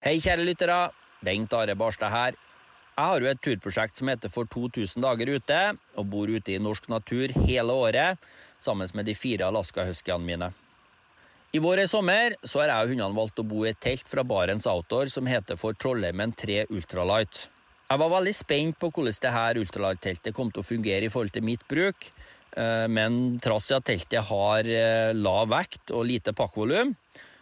Hei, kjære lyttere. Bengt Are Barstad her. Jeg har jo et turprosjekt som heter For 2000 dager ute, og bor ute i norsk natur hele året sammen med de fire Alaska-huskyene mine. I vår og sommer så har jeg og hundene valgt å bo i et telt fra Barents Outdoor som heter for Trollheimen 3 Ultralight. Jeg var veldig spent på hvordan dette ultralight-teltet kom til å fungere i forhold til mitt bruk, eh, men trass i at teltet har eh, lav vekt og lite pakkvolum,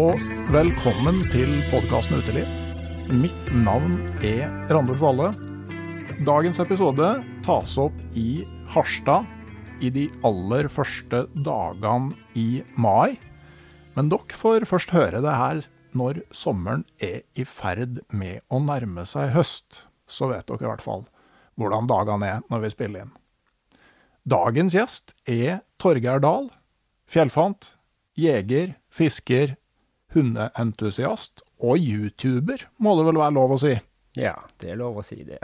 og velkommen til podkasten Uteliv. Mitt navn er Randulf Valle. Dagens episode tas opp i Harstad i de aller første dagene i mai. Men dere får først høre det her når sommeren er i ferd med å nærme seg høst. Så vet dere i hvert fall hvordan dagene er når vi spiller inn. Dagens gjest er Torgeir Dahl, fjellfant, jeger, fisker, hundeentusiast og YouTuber, må det vel være lov å si? Ja, det er lov å si det.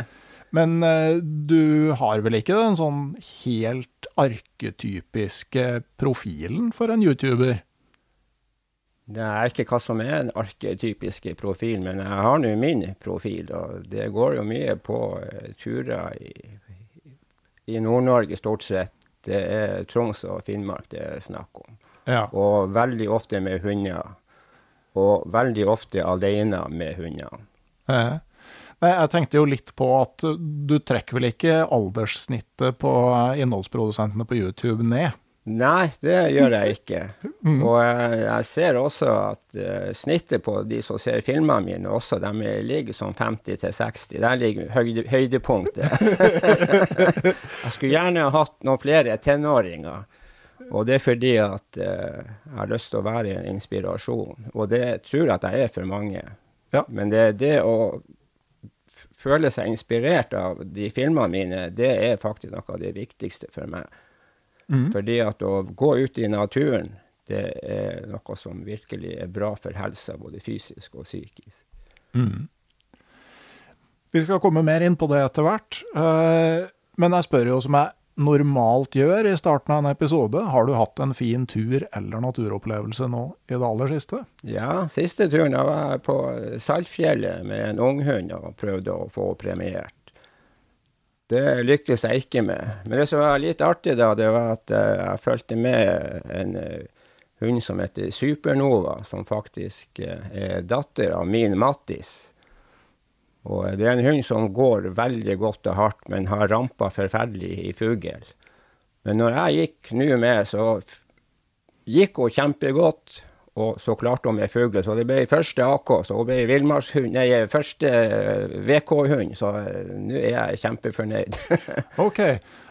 Men eh, du har vel ikke den sånn helt arketypiske profilen for en YouTuber? Det er ikke hva som er den arketypiske profilen, men jeg har nå min profil. Og det går jo mye på eh, turer i, i Nord-Norge, stort sett. Det er Troms og Finnmark det er snakk om. Ja. Og veldig ofte med hunder. Og veldig ofte alene med hundene. Ja. Nei, jeg tenkte jo litt på at du trekker vel ikke alderssnittet på innholdsprodusentene på YouTube ned? Nei, det gjør jeg ikke. Og jeg, ser også at eh, snittet på de som ser filmene mine, også de ligger sånn 50 til 60. Der ligger høyde, høydepunktet. jeg skulle gjerne hatt noen flere tenåringer. Og det er fordi at eh, jeg har lyst til å være en inspirasjon. Og det tror jeg at jeg er for mange. Ja. Men det, det å føle seg inspirert av de filmene mine, det er faktisk noe av det viktigste for meg. Mm. Fordi at å gå ut i naturen, det er noe som virkelig er bra for helsa, både fysisk og psykisk. Mm. Vi skal komme mer inn på det etter hvert. Eh, Men jeg spør jo som jeg normalt gjør i starten av en episode, har du hatt en fin tur eller naturopplevelse nå i det aller siste? Ja, siste turen da var jeg på Saltfjellet med en unghund og prøvde å få premiert. Det lyktes jeg ikke med. Men det som var litt artig da, det var at eh, jeg fulgte med en eh, hund som heter Supernova, som faktisk eh, er datter av min Mattis. Og det er en hund som går veldig godt og hardt, men har rampa forferdelig i fugl. Men når jeg gikk nå med, så gikk hun kjempegodt. Og så klarte hun med fugl. Så det ble første AK. Så hun ble villmarkshund, nei, første VK-hund. Så eh, nå er jeg kjempefornøyd. Ok,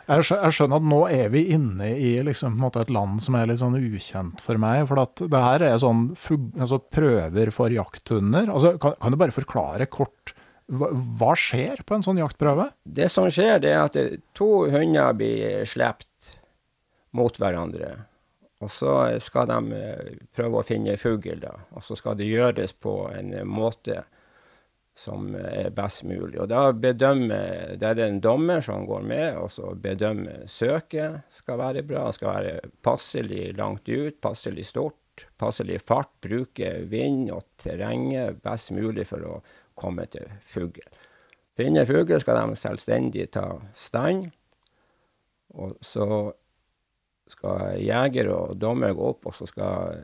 jeg skjønner at nå er vi inne i liksom, et land som er litt sånn ukjent for meg. For at det her er sånn altså prøver for jakthunder. Altså, kan, kan du bare forklare kort hva, hva skjer på en sånn jaktprøve? det som skjer, det er at to hunder blir slept mot hverandre. Og så skal de eh, prøve å finne fugl, da. Og så skal det gjøres på en eh, måte som er best mulig. Og da bedømmer Det er det en dommer som går med, og så bedømmer søket skal være bra. Skal være passelig langt ut, passelig stort, passelig fart. Bruke vind og terrenget best mulig for å komme til fugl. Finner fugl skal de selvstendig ta stand. Og så skal jeger og dommer gå opp, og så skal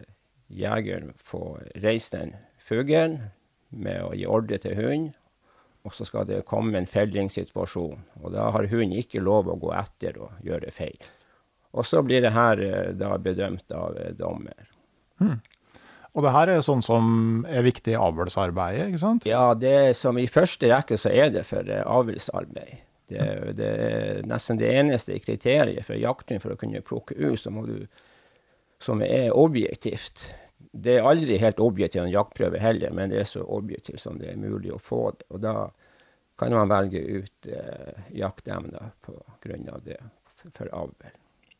jegeren få reist den fuglen med å gi ordre til hunden. Og så skal det komme en fellingssituasjon, og da har hunden ikke lov å gå etter og gjøre feil. Og så blir det her eh, da bedømt av eh, dommer. Mm. Og det her er sånn som er viktig i avlsarbeidet, ikke sant? Ja, det som i første rekke så er det for eh, avlsarbeid. Det, det, er nesten det eneste kriteriet for jakthund for å kunne plukke ut, som er objektivt det er aldri helt objektivt en jaktprøve heller, men det er så objektivt som det er mulig å få det. Og da kan man velge ut eh, jaktemner på grunn av det for avl.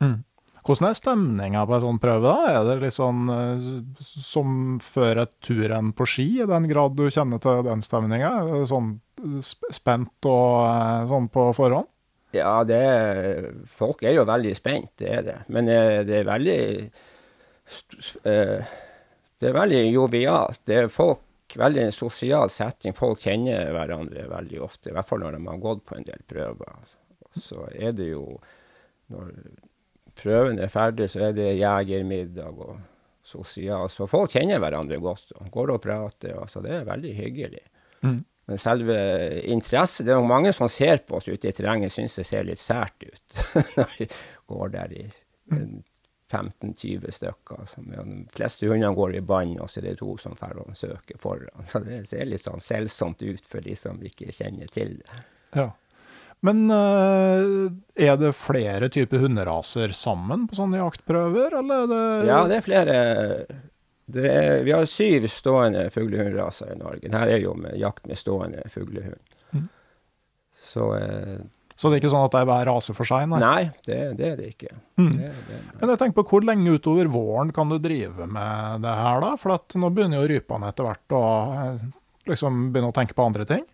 Mm. Hvordan er stemninga på en sånn prøve? da? Er det litt sånn uh, som før et turrenn på ski, i den grad du kjenner til den stemninga? Sånn spent og uh, sånn på forhånd? Ja, er, folk er jo veldig spent, det er det. Men det er veldig det er veldig jovialt. Det er folk, veldig en sosial setting. Folk kjenner hverandre veldig ofte, i hvert fall når de har gått på en del prøver. Så er det jo Når prøven er ferdig, så er det jegermiddag og sosial. Så folk kjenner hverandre godt og går og prater. Altså, det er veldig hyggelig. Mm. Men selve interessen Det er mange som ser på oss ute i terrenget, syns det ser litt sært ut når vi går der i 15-20 stykker. Altså, de fleste hundene går i bånd, og så er det to som drar og søker foran. Så det ser litt sånn selvsomt ut for de som ikke kjenner til det. Ja. Men uh, er det flere typer hunderaser sammen på sånne jaktprøver, eller er det Ja, det er flere. Det er, vi har syv stående fuglehundraser i Norge. Her er jo med jakt med stående fuglehund. Mm. Så uh, så det er ikke sånn at det er hver rase for seg? Nei, nei det, det, er det ikke. Mm. Det, det, Men jeg tenker på Hvor lenge utover våren kan du drive med det her, da? For nå begynner jo rypene etter hvert å eh, liksom begynne å tenke på andre ting?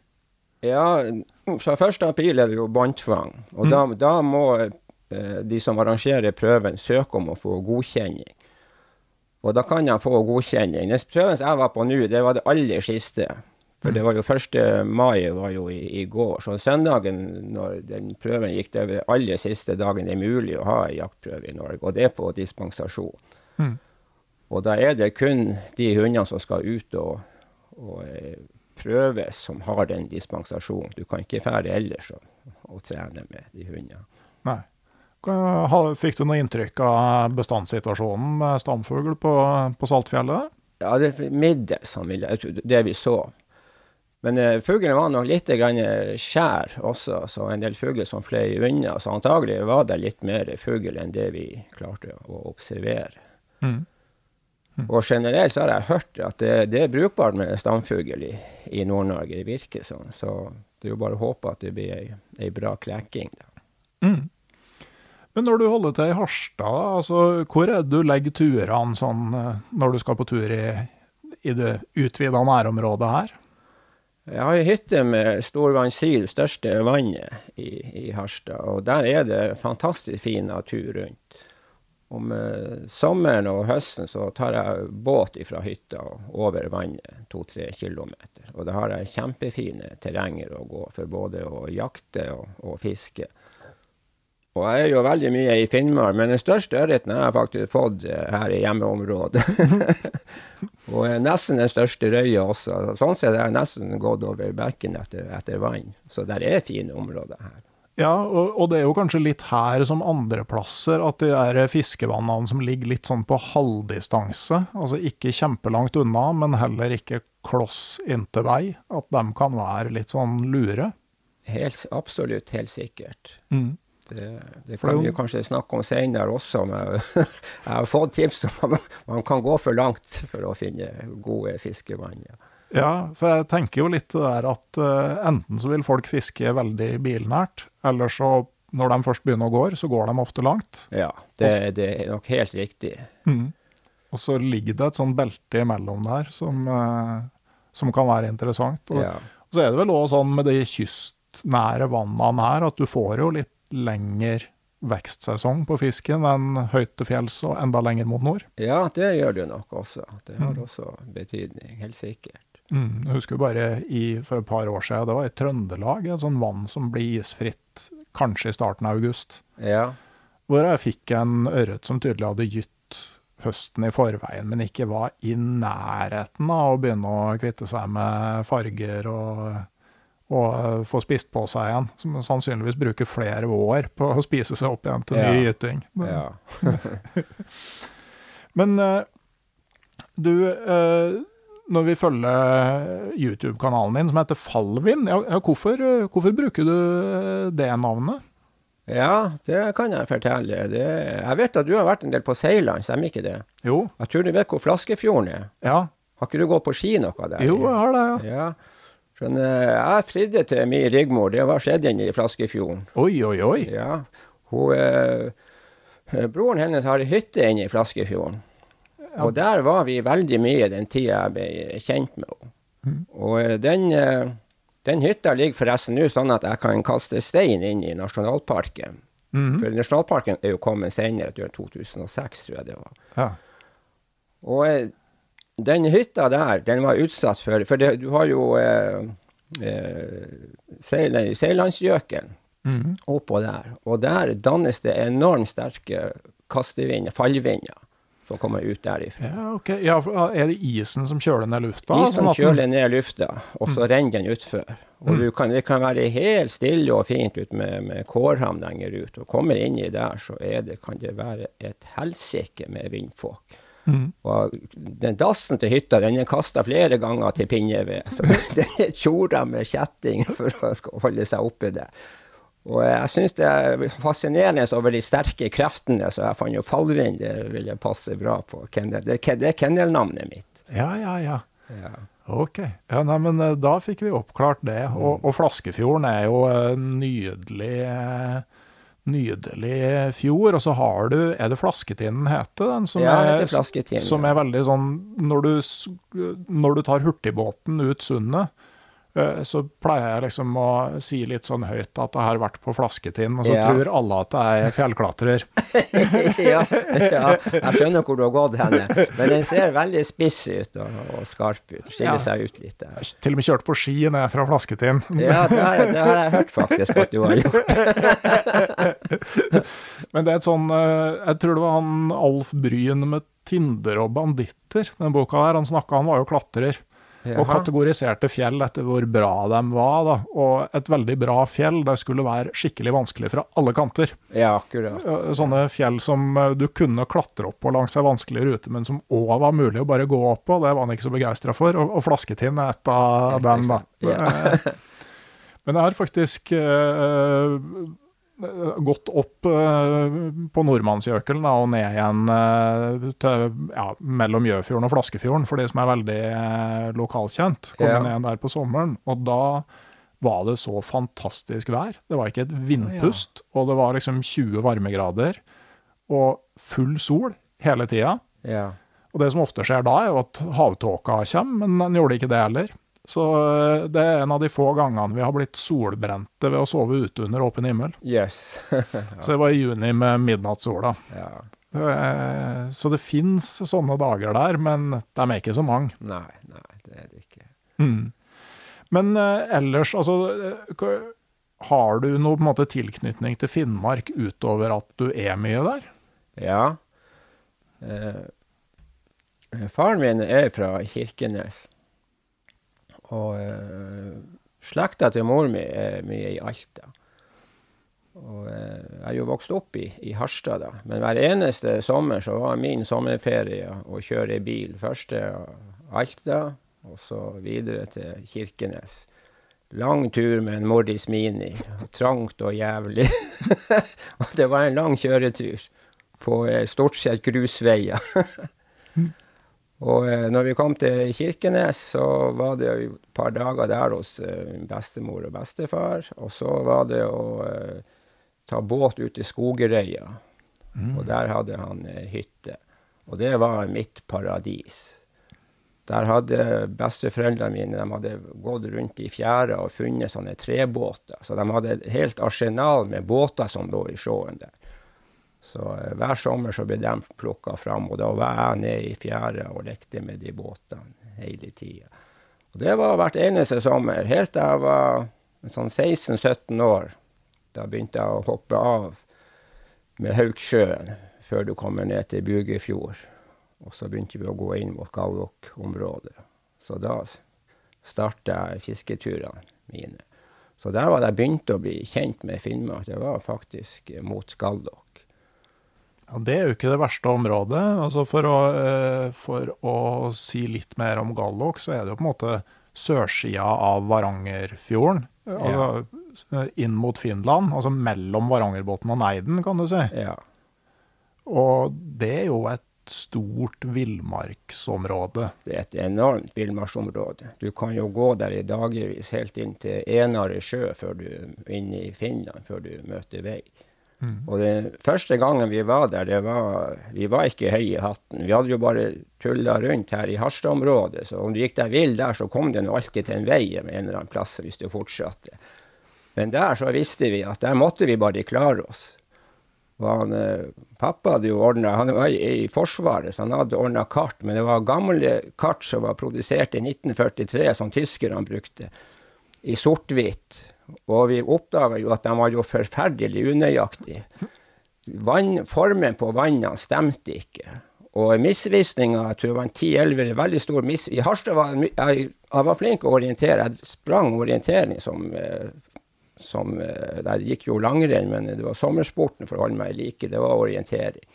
Ja, fra 1. april er det jo båndtvang. Og mm. da, da, må eh, de som arrangerer prøven, søke om å få godkjenning. Og da kan de få godkjenning. Den prøven som jeg var på nå, det var det aller siste. For det var jo 1. mai var jo i, i, går. Så søndagen når den prøven gikk, det var aller siste dagen det er mulig å ha en jaktprøve i Norge. Og det er på dispensasjon. Mm. Og da er det kun de hundene som skal ut og, og eh, prøves, som har den dispensasjonen. Du kan ikke fære ellers og, og trene med de hundene. Nei. Fikk du noe inntrykk av bestandssituasjonen med stamfugl på, på Saltfjellet? Ja, det er middels, det vi så. Men eh, fuglen var nok litt grann skjær også, så en del fugler som fløy unna. Så antagelig var det litt mer fugl enn det vi klarte å observere. Mm. Mm. Og generelt så har jeg hørt at det, det er brukbart med stamfugl i, i Nord-Norge. Det virker sånn. Så det er jo bare å håpe at det blir ei, ei bra klekking. Mm. Men når du holder til i Harstad, altså, hvor er det du legger turene sånn, eh, når du skal på tur i, i det utvida nærområdet her? Jeg har ei hytte med Storvannsil, største vannet i, i, Harstad. Og der er det fantastisk fin natur rundt. Om uh, sommeren og høsten så tar jeg båt fra hytta og over vannet to-tre kilometer. Og da har jeg kjempefine terrenger å gå for både å jakte og, og fiske. Og jeg er jo veldig mye i Finnmark, men den største ørreten har jeg faktisk fått eh, her i hjemmeområdet. og nesten den største røya også. Sånn sett har jeg nesten gått over bekken etter, etter, vann. Så det er fine områder her. Ja, og, og, det er jo kanskje litt her som andre plasser at de der fiskevannene som ligger litt sånn på halvdistanse, altså ikke kjempelangt unna, men heller ikke kloss inntil vei, at de kan være litt sånn lure. Helt, absolutt, helt sikkert. Mm. Det, det kan vi kanskje snakke om senere også. Men jeg har fått tips om at man kan gå for langt for å finne gode fiskevann. Ja. Ja, for jeg tenker jo litt det der at uh, enten så vil folk fiske veldig bilnært, eller så når de først begynner å gå, så går de ofte langt. Ja, det, det er nok helt riktig. Mm. Og så ligger det et sånn belte imellom der som, uh, som kan være interessant. Og, ja. og så er det vel òg sånn med de kystnære vannene her at du får jo litt lengre vekstsesong på fisken enn høyt til fjells og enda lenger mot nord? Ja, det gjør det nok også. Det har mm. også betydning, helt sikkert. Mm, jeg husker bare i, for et par år siden, det var i Trøndelag et sånt vann som blir isfritt kanskje i starten av august. Ja. hvor jeg fikk en ørret som tydelig hadde gytt høsten i forveien, men ikke var i nærheten av å begynne å kvitte seg med farger og, og få spist på seg igjen. Som sannsynligvis bruker flere år på å spise seg opp igjen til ny Ja. gyting. Ja. Men eh, du, eh, når vi følger YouTube-kanalen din som heter Fallvin, ja, hvorfor, eh, hvorfor bruker du eh, det navnet? ja, det kan jeg fortelle. Det, jeg vet at du har vært en del på Seiland, stemmer ikke det? Jo, Jeg tror du vet hvor Flaskefjorden er? ja. Har ikke du gått på ski noe der? Jo, jeg har det, ja. Ja. Eh, jeg fridde til min Rigmor. Det var skjedd inne i Flaskefjorden. Oi, oi, oi. Ja. Hun, eh, broren hennes har hytte inne i Flaskefjorden. Og der var vi veldig mye den tida jeg ble kjent med henne. Og eh, den, eh, den hytta ligger forresten nå sånn at jeg kan kaste stein inn i nasjonalparken. Mhm. For nasjonalparken er jo kommet senere, jeg 2006, tror jeg det var. Ja. Og eh, den hytta der, den var utsatt for For det, du har jo eh, eh, Seilandsgjøken Mhm. oppå der. Og der dannes det enormt sterke kastevinder, fallvinder, som kommer ut derifra. Ja, ok. Ja, for er det isen som kjøler ned lufta? Isen sånn kjøler ned lufta, og så renner den utfor. Og du kan, det kan være helt stille og fint ut med, med Kårham lenger ut. Og kommer inni der, så det, kan det være et helsike med vindfåk. Mm. Og den dassen til hytta den er kasta flere ganger til pinneved. Så den er tjora med kjetting for å holde seg oppe der. Og jeg syns det er fascinerende over de sterke kreftene, så jeg fant jo fallvind det ville passe bra på kennel. Det, er- det er kennelnavnet mitt. Ja, ja, ja. Ja. Ok. Ja, nei, men eh, da fikk vi oppklart det. Mm. Og, og Flaskefjorden er jo en nydelig eh, Nydelig fjord, og så har du Er det Flasketinden heter den? Som, Ja, er, heter som er veldig sånn når du, når du tar hurtigbåten ut sundet, eh, så pleier jeg liksom å si litt sånn høyt at jeg har vært på Flasketind, og så Ja. tror alle at jeg er fjellklatrer. ja, ja, jeg skjønner hvor du har gått henne. Men den ser veldig spiss ut og, og skarp ut. Skiller Ja. seg ut litt der. Til og med kjørt på ski ned fra Flasketind. Ja, det har, det har jeg hørt faktisk at du har gjort. Men det er et sånn eh, Jeg tror det var han Alf Bryn med 'Tinder og banditter', den boka der. Han snakka, han var jo klatrer. Og kategoriserte fjell etter hvor bra de var. da. Og et veldig bra fjell det skulle være skikkelig vanskelig fra alle kanter. Ja, akkurat. Eh, Sånne fjell som eh, du kunne klatre opp på langs ei vanskelig rute, men som òg var mulig å bare gå opp på. Det var han ikke så begeistra for. Og, og Flasketind er et av dem, da. ja. Men jeg har faktisk eh, gått opp eh, på Nordmannsjøkelen og ned igjen eh, til, ja, mellom Gjøfjorden og Flaskefjorden, for de som er veldig eh, lokalkjent. Kom Ja. ned der på sommeren, og da var det så fantastisk vær. Det var ikke et vindpust, og det var liksom 20 varmegrader og full sol hele tida. Ja. Og det som ofte skjer da, er jo at havtåka kommer, men den gjorde ikke det heller. Så eh, det er en av de få gangene vi har blitt solbrente ved å sove ute under åpen himmel. Yes. Så det var i juni med midnattssola. ja. Eh, Så det fins sånne dager der, men de er ikke så mange. Nei, nei, det er det ikke. Mm. Men eh, ellers, altså Har du noe på en måte tilknytning til Finnmark utover at du er mye der? Ja. Eh, faren min er fra Kirkenes. Og eh, slekta til mor mi er mye i Alta. Og eh, jeg er jo vokst opp i, i Harstad, da. Men hver eneste sommer så var min sommerferie å kjøre bil. Først til Alta, og så videre til Kirkenes. Lang tur med en Mordis Mini. Trangt og jævlig. og det var en lang kjøretur på eh, stort sett grusveier. og eh, når vi kom til Kirkenes, så var det et par dager der hos eh, bestemor og bestefar. Og så var det å eh, ta båt ut til Skogerøya. Og der hadde han hytte. Og det var mitt paradis. Der hadde besteforeldrene mine de hadde gått rundt i fjæra og funnet sånne trebåter. Så de hadde et helt arsenal med båter som lå i sjøen der. Så eh, hver sommer så ble de plukka fram, og da var jeg nede i fjæra og lekte med de båtene hele tida. Og det var hvert eneste sommer, helt til jeg var sånn 16-17 år. Da begynte jeg å hoppe av med Hauksjøen, før du kommer ned til Bugefjord. Og så begynte vi å gå inn mot Gallok-området. Så da starta jeg fisketurene mine. Så der var det jeg begynte å bli kjent med Finnmark. Det var faktisk mot Gallok. Ja, Det er jo ikke det verste området. Altså for, å, eh, for å si litt mer om Gallok, så er det jo på en måte sørsida av Varangerfjorden. Altså, inn mot Finland, altså mellom Varangerbotn og Neiden, kan du si. Ja. Og det er jo et stort villmarksområde. Det er et enormt villmarksområde. Du kan jo gå der i dagevis helt inn til Enare sjø før du inn i Finland, før du møter vei. Mm. Og den første gangen vi var der, det var, vi var ikke høye i hatten. Vi hadde jo bare tulla rundt her i Harstad-området, så om du gikk deg vill der, så kom det alltid til en vei med en eller annen plass hvis du fortsatte. Men der så visste vi at der måtte vi bare klare oss. Og han, eh, pappa hadde jo ordnet, Han var i Forsvaret, så han hadde ordna kart. Men det var gamle kart som var produsert i 1943, som tyskerne brukte, i sort-hvitt. Og vi oppdaga jo at de var jo forferdelig unøyaktige. Formen på vannene stemte ikke. Og misvisninga, jeg tror det var en 10-11 veldig stor mis... I Harstad var jeg, jeg, var flink å orientere. Jeg sprang orientering som eh, som eh, Der gikk jo langrenn, men det var sommersporten for å holde meg i like. Det var orientering.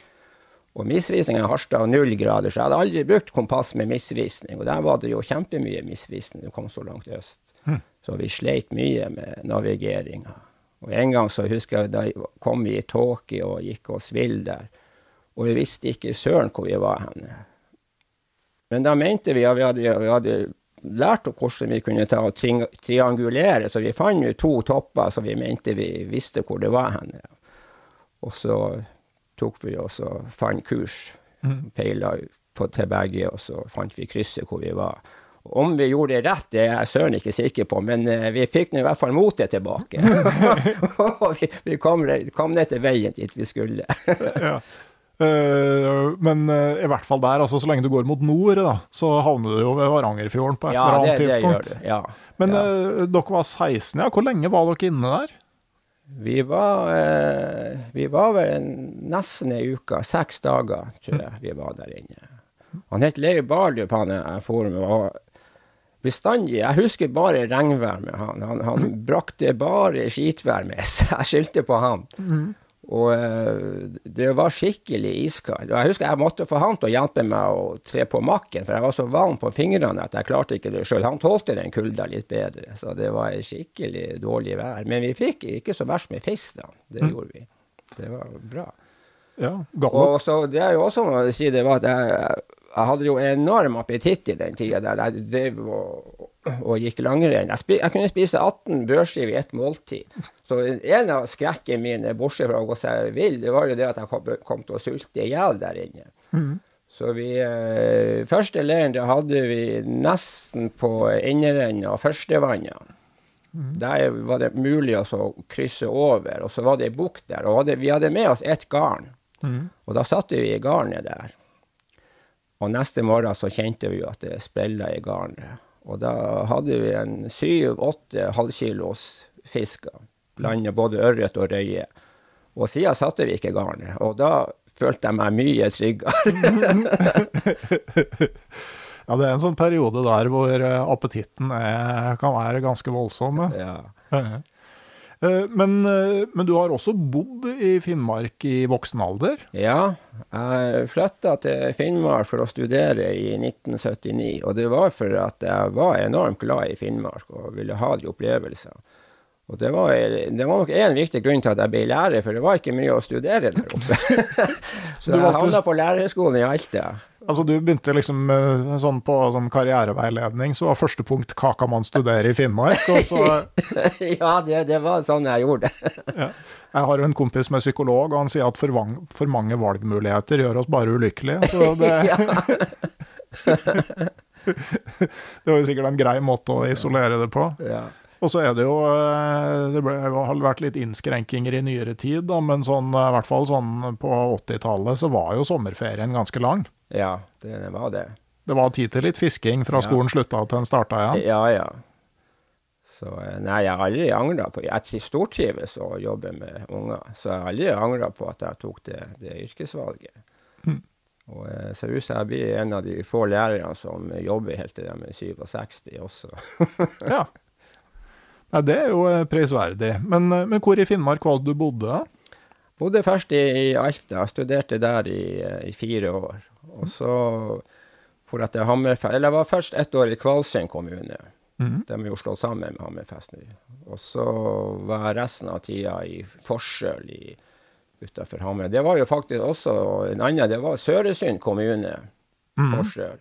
Og misvisninga i Harstad var null grader, så jeg hadde aldri brukt kompass med misvisning. Og der var det jo kjempemye misvisning. Det kom så langt øst. Mm. Så vi sleit mye med navigeringa. Og en gang så husker jeg da kom vi i tåke og gikk oss vill der. Og vi visste ikke søren hvor vi var henne. Men da mente vi at vi hadde, vi hadde lært oss hvordan vi kunne ta og tri triangulere, så vi fant jo to topper som vi mente vi visste hvor det var henne. Og så tok vi oss og fant kurs, Mm. peila på til begge, og så fant vi krysset hvor vi var. Om vi gjorde det rett, det er jeg søren ikke sikker på, men uh, vi fikk nå i hvert fall motet tilbake. og vi, vi kom, kom, ned til veien dit vi skulle. ja. Uh, men uh, i hvert fall der, altså så lenge du går mot nord, da, så havner du jo ved Varangerfjorden på et ja, eller annet det, tidspunkt. Det gjør det, ja. Men ja. uh, dere var 16, ja. Hvor lenge var dere inne der? Vi var, vi var vel nesten ei uke. Seks dager, tror jeg vi var der inne. Han het Leif Bardup, han jeg for med. Bestandig Jeg husker bare regnvær med han. Han, han brakte bare skitvær med seg. Jeg skyldte på han. Mm. Og uh, det var skikkelig iskaldt. Og jeg husker jeg måtte få han til å hjelpe meg å tre på makken, for jeg var så varm på fingrene at jeg klarte ikke det sjøl. Han tålte den kulda litt bedre, så det var skikkelig dårlig vær. Men vi fikk ikke så verst med fisk, da. Det Mm. gjorde vi. Det var bra. Ja. Og så det er jo også noe å si, det var at jeg, jeg hadde jo enorm appetitt i den tida der jeg drev og, og gikk langrenn. Jeg, jeg kunne spise 18 brødskiver i ett måltid. Så en av skrekkene mine, bortsett fra å gå seg vill, det var jo det at jeg kom, kom til å sulte i hjel der inne. Mm. Så vi eh, Første leiren da hadde vi nesten på innerenden av førstevannet. Mm. Der var det mulig å krysse over, og så var det ei bukt der. Og hadde, vi hadde med oss ett garn. Mm. Og da satte vi i garnet der. Og neste morgen så kjente vi at det sprella i garnet. Og da hadde vi en syv-åtte halvkilos fisker. Blanda både ørret og røye. Og siden satte vi ikke garnet. Og da følte jeg meg mye tryggere. ja, det er en sånn periode der hvor eh, appetitten er, kan være ganske voldsom. ja. Eh, Men, eh, men, du har også bodd i Finnmark i voksen alder? Ja, jeg flytta til Finnmark for å studere i 1979. Og det var for at jeg var enormt glad i Finnmark og ville ha de opplevelsene. Og det var, det var nok én viktig grunn til at jeg ble lærer, for det var ikke mye å studere der oppe. Så jeg havna på lærerhøgskolen i Alta. Altså Du begynte liksom sånn på sånn karriereveiledning, så var første punkt 'hva kan man studere i Finnmark'? Og så, ja, det, det, var sånn jeg gjorde det. ja. Jeg har jo en kompis med psykolog, og han sier at for, vang, for mange valgmuligheter gjør oss bare ulykkelige. Så det, det var jo sikkert en grei måte å isolere det på. Ja. Og så er det jo Det ble, har vært litt innskrenkinger i nyere tid, da, men sånn, i hvert fall sånn på 80-tallet så var jo sommerferien ganske lang. Ja, det var det. Det var tid til litt fisking fra Ja. skolen slutta til den starta igjen. Ja, ja. Så eh, nei, jeg har aldri angra på Jeg stortrives å jobbe med unger, så jeg har aldri angra på at jeg tok det, det yrkesvalget. Mm. Og jeg ser ut som jeg blir en av de få lærerne som jobber helt til de er 67 også. Ja. Nei, det er jo eh, prisverdig. Men, eh, men hvor i Finnmark var det du bodde? Bodde først i, i Alta, jeg studerte der i, eh, i fire år. Og så for at jeg Hammerfest Eller jeg var først ett år i Kvalsund kommune. Mm. De er jo slått sammen med Hammerfest nå. Og så var jeg resten av tida i Forsøl utafor Hammer. Det var jo faktisk også en annen Det var Søresund kommune. Mm. Forsøl.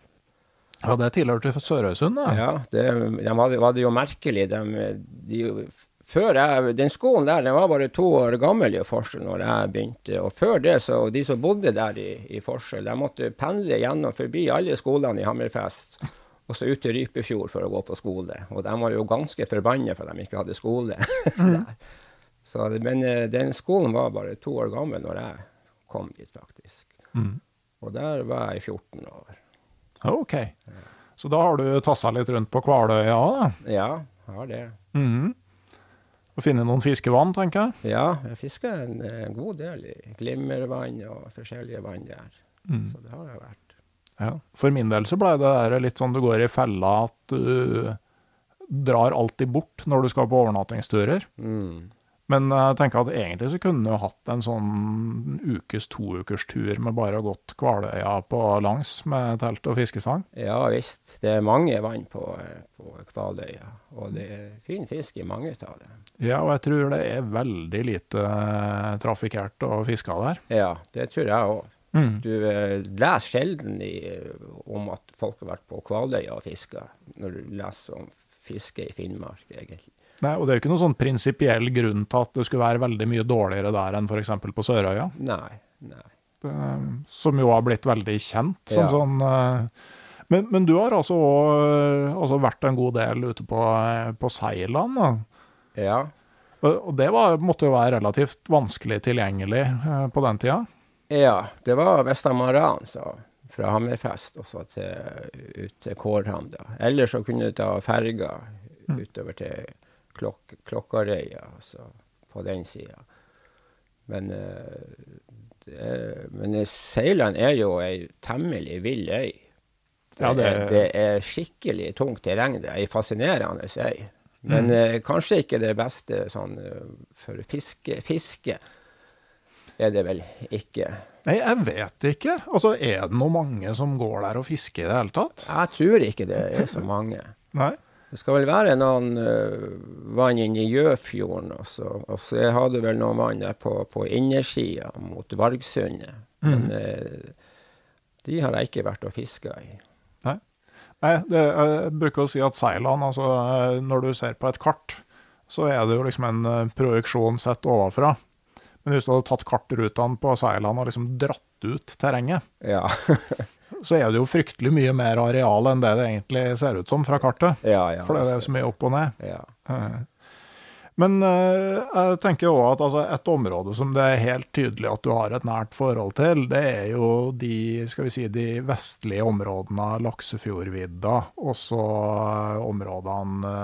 Ja, det tilhørte Sørøysund, da. Ja, det, de hadde, var det jo merkelig. De, de, før jeg, den skolen der den var bare to år gammel i Forsøl når jeg begynte. Og før det, så de som bodde der i, i Forsøl, de måtte pendle gjennom forbi alle skolene i Hammerfest. Og så ut til Rypefjord for å gå på skole. Og de var jo ganske forbanna for at de ikke hadde skole der. Så, men eh, den skolen var bare to år gammel når jeg kom dit, faktisk. Mm. Og der var jeg i 14 år. OK. Så da har du tassa litt rundt på Kvaløya da? Ja, jeg har det. Mhm. Og finne noen fiskevann, tenker jeg. Ja, jeg fisker en, en god del i glimmervann og forskjellige vann der. Mm. Så det har jeg vært. Ja. For min del så ble det der litt sånn du går i fella at du drar alltid bort når du skal på overnattingsturer. Mm. Men jeg tenker at egentlig så kunne du hatt en sånn ukes, to ukers tur med bare å gått Kvaløya på langs med telt og fiskestang. Ja visst. Det er mange vann på, eh, på Kvaløya, og det er fin fisk i mange av dem. Ja, og jeg tror det er veldig lite eh, trafikkert og fiska der. Ja, det tror jeg òg. Mm. Du eh, leser sjelden i, om at folk har vært på Kvaløya og fiska, når du leser om fiske i Finnmark, egentlig. Nei, og det er jo ikke noen sånn prinsipiell grunn til at det skulle være veldig mye dårligere der enn f.eks. på Sørøya, Nei. nei. Det, som jo har blitt veldig kjent som Ja. sånn eh, men, men du har altså, også, altså vært en god del ute på, eh, på Seiland, da. Ja. Og det var, måtte jo være relativt vanskelig tilgjengelig eh, på den tida? Ja, det var Vestamaran, så. Fra Hammerfest og så til, ut til Kårhamn. Eller så kunne du ta ferga utover til klok Klokkarøya, altså på den sida. Men, eh, men Seiland er jo ei temmelig vill øy. Det, Ja, det- er, det er skikkelig tungt terreng. Det er ei fascinerende øy. Men eh, kanskje ikke det beste sånn for fiske. Fiske er det vel ikke. Nei, jeg vet ikke. Altså, Er det noe mange som går der og fisker i det hele tatt? Jeg tror ikke det er så mange. Nei? Det skal vel være noen eh, vann inne i Jøfjorden også. Og så har du vel noen vann der på, på innersida mot Vargsundet. Men eh, de har jeg ikke vært og fiska i. Nei, det, jeg bruker å si at Seiland, altså eh, når du ser på et kart, så er det jo liksom en projeksjon sett ovenfra. Men hvis du hadde tatt kartrutene på Seiland og liksom dratt ut terrenget, Ja. så er det jo fryktelig mye mer areal enn det det egentlig ser ut som fra kartet. ja, ja. For det er så mye opp og ned. ja. Eh, Men eh, jeg tenker òg at altså, et område som det er helt tydelig at du har et nært forhold til, det er jo de, skal vi si, de vestlige områdene Laksefjordvidda, og så eh, områdene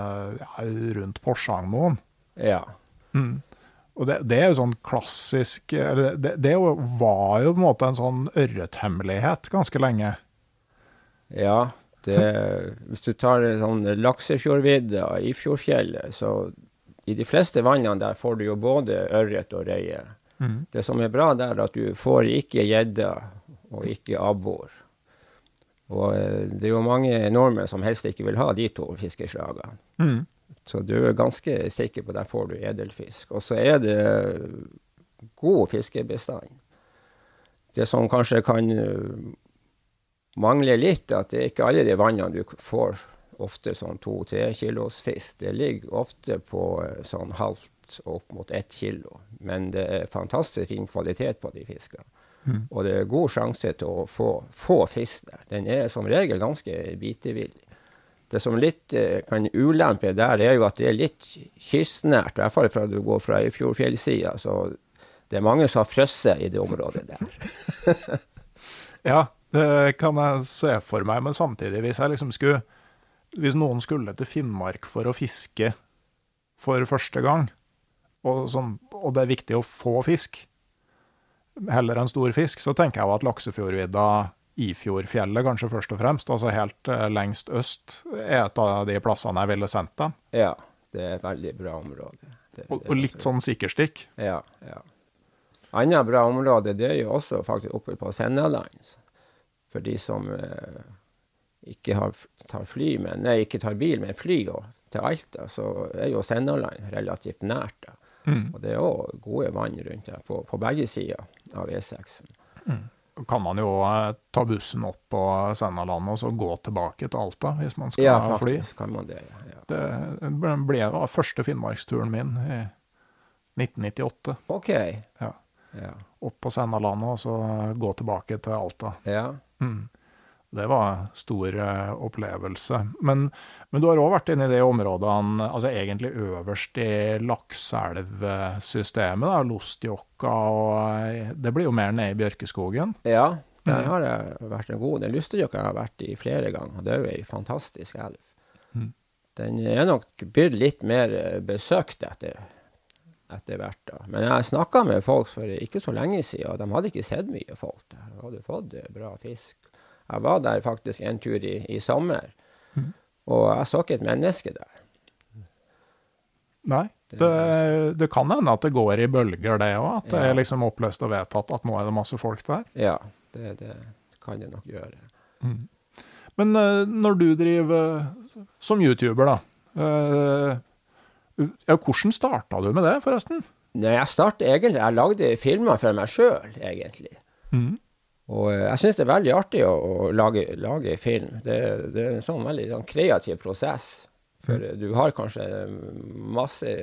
rundt Porsangmoen. ja. Og det, det er jo sånn klassisk eller det, det var jo på en måte en sånn ørrethemmelighet ganske lenge. Ja, det, hvis du tar sånn Laksefjordvidda, fjordfjellet, så i de fleste vannene der får du jo både ørret og røye. Det som er bra der, er at du får ikke gjedde og ikke abbor. Og eh, det er jo mange nordmenn som helst ikke vil ha de to fiskeslagene. Mm. Så du er ganske sikker på at der får du edelfisk. Og så er det god fiskebestand. Det som kanskje kan eh, mangle litt, er at det er ikke alle de vannene du får ofte sånn to-tre kilos fisk. Det ligger ofte på eh, sånn halvt og opp mot ett kilo. Men det er fantastisk fin kvalitet på de fiskene. Og det er god sjanse til å få, få fisk der. Den er som regel ganske bitevillig. Det som litt eh, kan ulempe der, er jo at det er litt kystnært, i hvert fall fra du går fra Eifjordfjellsida. Så det er mange som har frosset i det området der. Ja, det kan jeg se for meg, men samtidig, hvis jeg liksom skulle Hvis noen skulle til Finnmark for å fiske for første gang, og, sånn, og det er viktig å få fisk, heller enn stor fisk, så tenker jeg jo at Laksefjordvidda, Ifjordfjellet kanskje først og fremst, altså helt eh, lengst øst, er et av de plassene jeg ville sendt dem. Ja, det er et veldig bra område. Det, Og, og litt sånn sikkerstikk. Ja, ja. Annet bra område det er jo også faktisk oppe på Sennaland. For de som eh, ikke har, tar fly, men, nei, ikke tar bil, men fly og, til Alta, så er jo Sennaland relativt nært. da. Mm. Og det er òg gode vann rundt der på, på begge sider av E6-en. Kan man jo eh, ta bussen opp på Sennalandet og så gå tilbake til Alta, hvis man skal Ja, fly. kan man det. ja, ja. Det ble var første finnmarksturen min i 1998. OK. Ja. Ja. Opp på Sennalandet og så gå tilbake til Alta. ja. Mm. Det var en stor eh, opplevelse. Men, men du har òg vært inne i de områdene, altså egentlig øverst i Lakselvsystemet, da, Lostjokka og eh, Det blir jo mer nede i Bjørkeskogen. Ja, der har jeg vært en god del. Lostjokka har jeg vært i flere ganger, og det er jo ei fantastisk elv. Mm. Den er nok blitt litt mer eh, besøkt etter, etter hvert. da. Men jeg snakka med folk for ikke så lenge siden, og de hadde ikke sett mye folk der. De hadde fått bra fisk. Jeg var der faktisk en tur i, i sommer, mm. og jeg så ikke et menneske der. Nei. Det Det, det kan hende at det går i bølger, det òg. At det Ja. er liksom oppløst og vedtatt at nå er det masse folk der. Ja, det, det kan det nok gjøre. Men eh, når du driver eh, som YouTuber, da eh, ja, Hvordan starta du med det, forresten? Nei, jeg startet egentlig Jeg lagde filmer for meg sjøl, egentlig. Mm. Og eh, jeg syns det er veldig artig å, å lage, lage film. Det, det er en sånn veldig sånn kreativ prosess. For eh, du har kanskje masse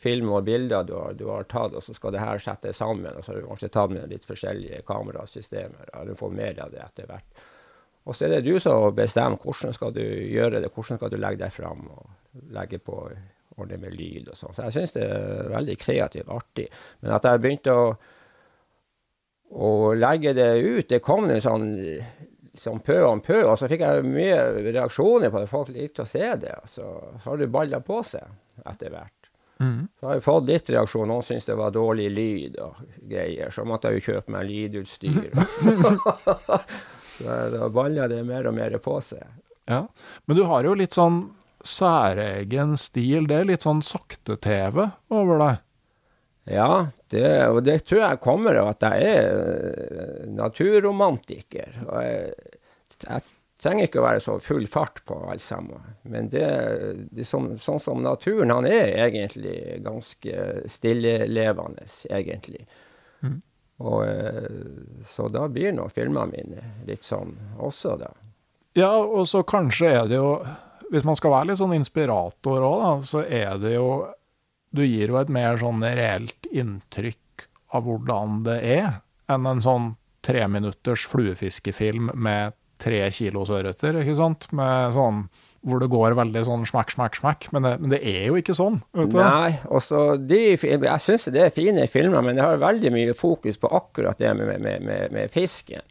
film og bilder du har, du har tatt, og så skal det her settes sammen. Og så har du kanskje tatt med litt forskjellige kamerasystemer. eller fått mer av det etter hvert. Og så er det du som bestemmer hvordan skal du gjøre det, hvordan skal du legge deg fram. og legge på ordne med lyd og sånn. Så jeg syns det er veldig kreativt, artig. Men at jeg begynte å å legge det ut, det kom en sånn, sånn pø om pø, og så fikk jeg mye reaksjoner på det. Folk likte å se det. Og så har det balla på seg etter hvert. Mm. Så har jeg fått litt reaksjon. Noen syntes det var dårlig lyd og greier. Så måtte jeg jo kjøpe meg lydutstyr. så da balla det mer og mer på seg. Ja. Men du har jo litt sånn særegen stil. Det er litt sånn sakte-TV over deg. Ja, det, og det tror jeg kommer av at jeg er eh, naturromantiker. Og jeg, jeg trenger ikke å være så full fart på alt sammen. Men det, det som, sånn som naturen, han er egentlig ganske stillelevende, egentlig. Mm. Og, eh, så da blir nå filmene mine litt sånn også, da. Ja, og så kanskje er det jo Hvis man skal være litt sånn inspirator òg, da, så er det jo Du gir jo et mer sånn reelt inntrykk av hvordan det er, enn en sånn treminutters fluefiskefilm med tre kilos ørreter, ikke sant? Med sånn hvor det går veldig sånn smekk, smekk, smekk. Men det, men det er jo ikke sånn. vet du. Nei, og så de Jeg syns det er fine filmer, men det har veldig mye fokus på akkurat det med, med, med, med fisken.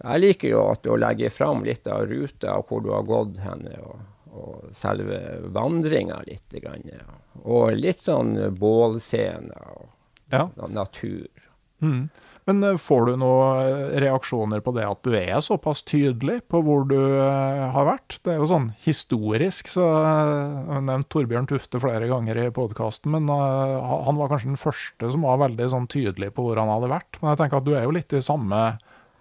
Jeg liker jo at du legger fram litt av ruta og hvor du har gått henne, og, og selve vandringa litt. Grann, ja. Og litt sånn bålscener og Ja. natur. Mm. Men eh, får du noen reaksjoner på det at du er såpass tydelig på hvor du eh, har vært? Det er jo sånn historisk, så eh, Jeg har nevnt Torbjørn Tufte flere ganger i podkasten, men eh, han var kanskje den første som var veldig sånn tydelig på hvor han hadde vært. Men jeg tenker at du er jo litt i samme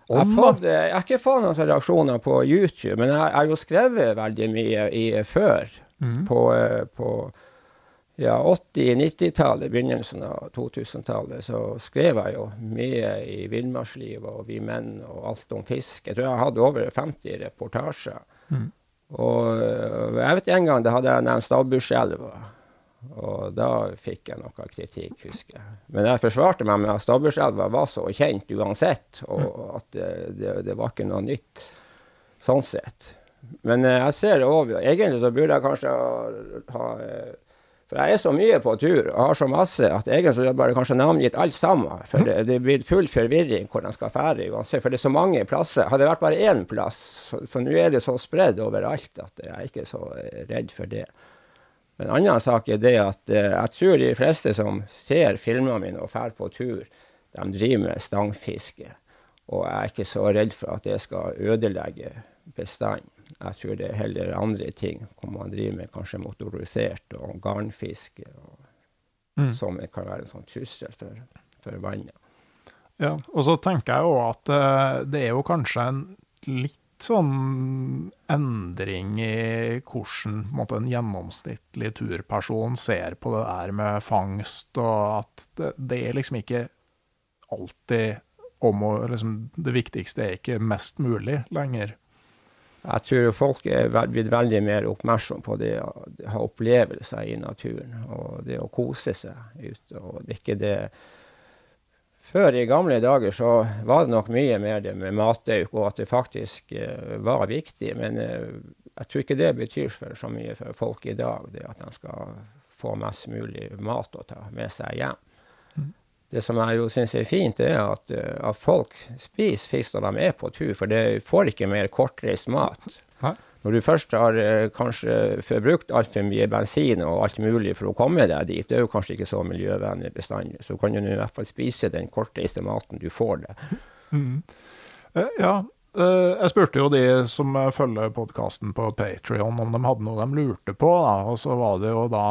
ånd, da. eh, jeg har ikke fått noen reaksjoner på YouTube, men jeg har jo skrevet veldig mye i, før. Mm. På, eh, på ja, 80-90-tallet, begynnelsen av 2000-tallet, så skrev jeg jo mye i Villmarkslivet og Vi menn og alt om fisk. Jeg tror jeg hadde over 50 reportasjer. Mm. Og eh, jeg vet en gang da hadde jeg nevnt Stabburselva. Og da fikk jeg noe kritikk, husker jeg. Men jeg forsvarte meg med at Stabburselva var så kjent uansett, og at det, det, det var ikke noe nytt sånn sett. Men eh, jeg ser det òg Egentlig så burde jeg kanskje ha, ha eh, For jeg er så mye på tur og har så masse at egentlig så er bare kanskje navngitt alt sammen. For det, det blir full forvirring hvor de skal fære uansett. For det er så mange plasser. Hadde det vært bare én plass, for nå er det så spredd overalt at jeg er ikke så eh, redd for det. En annen sak er det at eh, jeg tror de fleste som ser filmene mine og drar på tur, de driver med stangfiske. Og jeg er ikke så redd for at det skal ødelegge bestanden. Jeg tror det er heller andre ting, hvor man driver med kanskje motorisert og garnfiske, og, Mm. som kan være en sånn trussel for, for vannet. Ja, og så tenker jeg jo at uh, det er jo kanskje en litt sånn endring i hvordan en, måte, en gjennomsnittlig turperson ser på det der med fangst, og at det, det er liksom ikke alltid om å liksom, Det viktigste er ikke mest mulig lenger. Jeg tror folk er blitt veldig mer oppmerksom på det å ha opplevelser i naturen, og det å kose seg ute. Og det er ikke det Før i gamle dager så var det nok mye mer det med matauk, og at det faktisk uh, var viktig. Men uh, jeg tror ikke det betyr for så mye for folk i dag, det at de skal få mest mulig mat å ta med seg hjem. Det som jeg jo syns er fint, er at, eh, at folk spiser fisk når de er på tur, for det får ikke mer kortreist mat. Når du først har eh, kanskje forbrukt altfor mye bensin og alt mulig for å komme deg dit, det er jo kanskje ikke så miljøvennlig bestandig, så kan du i hvert fall spise den kortreiste maten du får der. Mm. Ja, eh, jeg spurte jo de som eh, følger podkasten på Patrion om de hadde noe de lurte på, da. og så var det jo da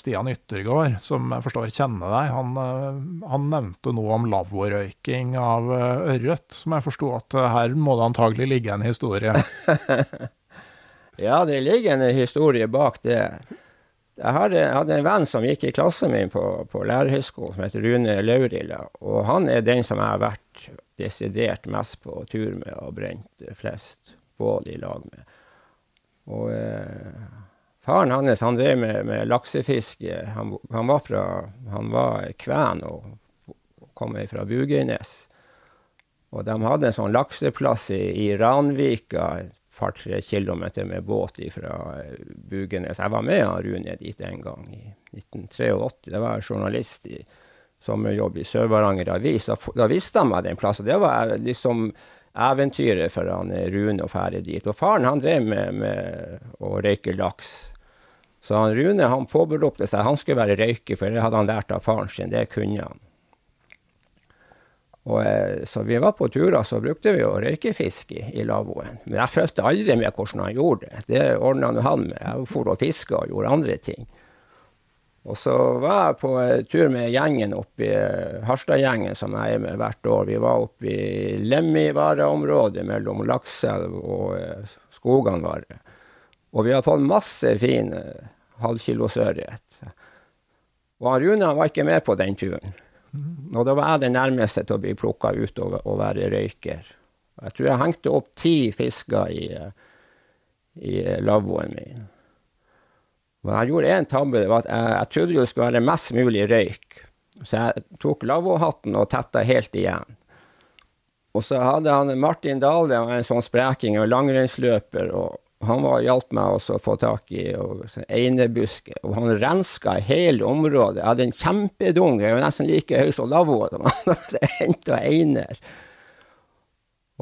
Stian Yttergård, som jeg forstår kjenner deg. Han, eh, han nevnte noe om lavvorøyking av eh, ørret, som jeg forsto at eh, her må det antagelig ligge en historie. Ja, det ligger en historie bak det. Jeg hadde, hadde en venn som gikk i klassen min på, på lærerhøgskolen, som heter Rune Laurila. Og han er den som jeg har vært desidert mest på tur med og brent flest bål i lag med. Og eh, faren hans han drev med, med laksefiske. Han, han, var fra, han var kven og, kom fra Bugenes. Og de hadde en sånn lakseplass i, i Ranvika, et par-tre kilometer med båt fra Bugenes. Jeg var med han Rune dit en gang i 1983. Da var jeg journalist i sommerjobb i Sør-Varanger Avis. Da, da visste han meg den plassen. Det var liksom eventyret for han eh, Rune å fære dit. Og faren han drev med, med å røyke laks. Så han Rune han påberopte seg han skulle være røyker, for det hadde han lært av faren sin. Det kunne han. Og, eh, så vi var på turer, så brukte vi å røykefiske i, i lavvoen. Men jeg følte aldri med hvordan han gjorde det. Det ordna han med. Jeg for og fiska og gjorde andre ting. Og så var jeg på eh, tur med gjengen oppi i Harstad-gjengen, som jeg er med hvert år. Vi var oppe i Lemmivareområdet mellom Lakselv og eh, skogene våre. Og vi har fått masse fin halvkilosørret. Og Rune var ikke med på den turen. Og da var jeg den nærmeste til å bli plukka ut og, og være røyker. Jeg tror jeg hengte opp ti fisker i, eh, i eh, lavvoen min. Men jeg gjorde én tabbe. det var at Jeg, jeg trodde det skulle være mest mulig røyk. Så jeg tok lavvohatten og tetta helt igjen. Og så hadde han Martin Dahl, det var en sånn spreking og langrennsløper. og han var, hjalp meg også å få tak i og, så. Og han renska hele området. Jeg hadde en kjempedung, jeg var nesten like høy som lavvoen. Det henta einer.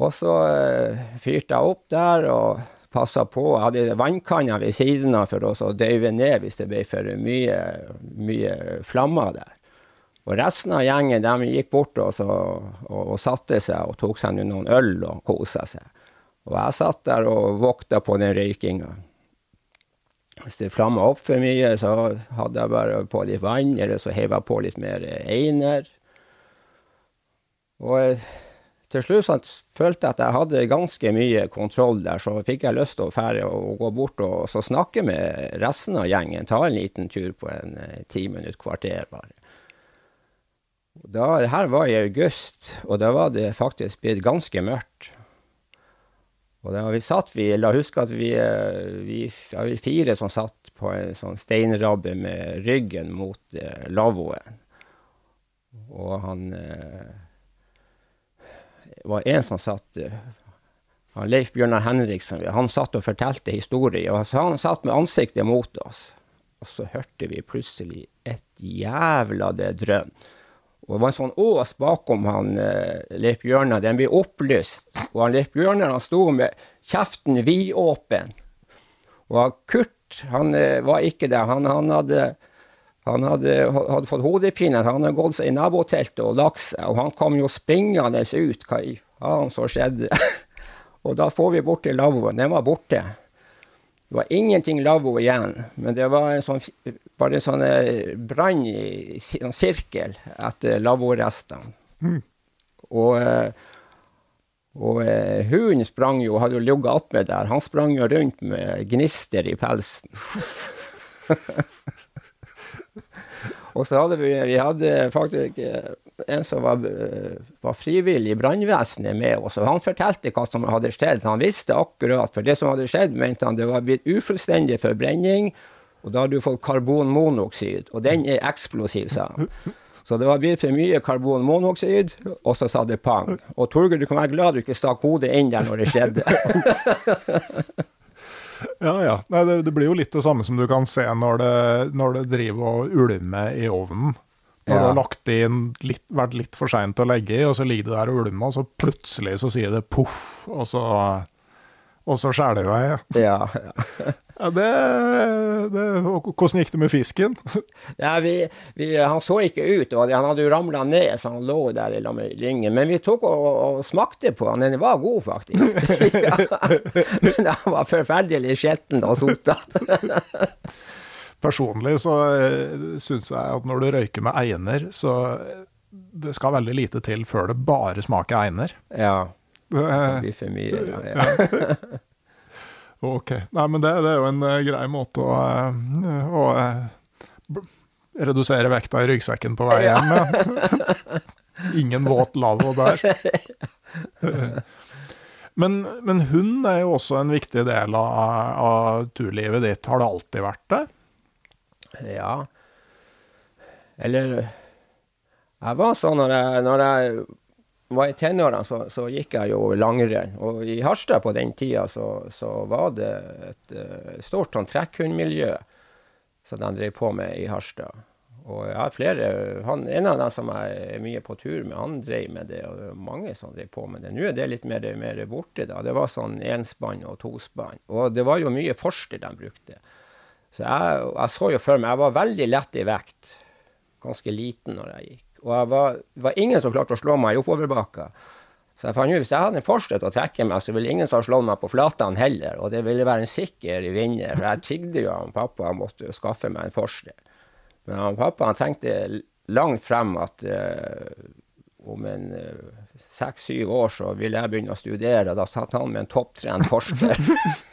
Og så eh, fyrte jeg opp der og passa på. Jeg hadde vannkanner ved siden av for å døyve ned hvis det ble for mye, mye flammer der. Og resten av gjengen de gikk bort og, så, og, og satte seg og tok seg noen øl og kosa seg. Og jeg satt der og vokta på den røykinga. Hvis det flamma opp for mye, så hadde jeg bare på litt vann, eller så heiv jeg på litt mer einer. Og til slutt så følte jeg at jeg hadde ganske mye kontroll der, så fikk jeg lyst til å fære og gå bort og så snakke med resten av gjengen. Ta en liten tur på en eh, ti minutt, kvarter bare. Da, det her var i august, og da var det faktisk blitt ganske mørkt. Og da vi satt vi, la huske at vi, eh, vi, ja, vi fire som satt på en sånn steinrabbe med ryggen mot eh, lavvoen. Og han eh, var en som satt eh, han Leif Bjørnar Henriksen, han satt og fortalte historier. og Han satt med ansiktet mot oss, og så hørte vi plutselig et jævla det drønn. Og det var en sånn ås bakom han eh, Leif Bjørnar. Den ble opplyst. Og han Leif Bjørnar han sto med kjeften vidåpen. Og Kurt han eh, var ikke der. Han, han, hadde, han hadde, hadde, fått hodepine. Han hadde gått seg i naboteltet og lagt seg. Og han kom jo springende ut. Hva i faen som skjedde? og da får vi bort til lavvoen. Den var borte. Det var ingenting lavvo igjen, men det var en sånn, bare en sånn eh, brann i en sirkel etter lavvorestene. Mm. Og, eh, og eh, hunden sprang jo, hadde jo ligget attmed der. Han sprang jo rundt med gnister i pelsen. og så hadde vi, vi hadde faktisk en som var, var frivillig i brannvesenet med oss, og han fortalte hva som hadde skjedd. Han visste akkurat, for det som hadde skjedd, mente han det var blitt ufullstendig forbrenning, og da hadde du fått karbonmonoksid, og den er eksplosiv, sa han. Så det var blitt for mye karbonmonoksid, og så sa det pang. Og Torgeir, du kan være glad du ikke stakk hodet inn der når det skjedde. ja, ja. Nei, det, det, blir jo litt det samme som du kan se når det, når det driver og ulmer i ovnen. Når ja. du har lagt inn litt, vært litt for seint å legge i, og så ligger det der og ulmer, og så plutselig så sier det poff, og så, og så skjærer i vei. Ja, ja. Ja, det, det, hvordan gikk det med fisken? Ja, vi, vi, han så ikke ut. og Han hadde jo ramla ned, så han lå der i ringen. Men vi tok og, og, smakte på han. Den var god, faktisk. ja. Men han var forferdelig skitten og sotete. Personlig så uh, syns jeg at når du røyker med einer, så det skal veldig lite til før det bare smaker einer. Ja. Det blir for mye, ja. ja. ok. Nei, men det, det, er jo en uh, grei måte å, uh, å uh, redusere vekta i ryggsekken på vei hjem med. Ingen våt lavvo der. men, men hund er jo også en viktig del av, av turlivet ditt. Har det alltid vært det? Ja. Eller Jeg var sånn når jeg, når jeg var i tenårene, så, så, gikk jeg jo langrenn. Og i Harstad på den tida så, så var det et uh, stort sånn trekkhundmiljø som de drev på med i Harstad. Og jeg har flere, han, En av dem som jeg er mye på tur med, han drev med det. Og det var mange som drev på med det. Nå er det litt mer, mer borte. da. Det var sånn enspann og tospann. Og det var jo mye forster de brukte. Så jeg, jeg, så jo for meg Jeg var veldig lett i vekt. Ganske liten når jeg gikk. Og jeg var, det var ingen som klarte å slå meg i oppoverbakka. Så jeg fant ut hvis jeg hadde en fortsett å trekke meg, så ville ingen som slå meg på flatene heller. Og det ville være en sikker vinner. For jeg tigde jo han pappa han måtte skaffe meg en forsted. Men han pappa han tenkte langt frem at uh, om en uh, seks-syv år så ville jeg begynne å studere. Da satt han med en topptrent forsker.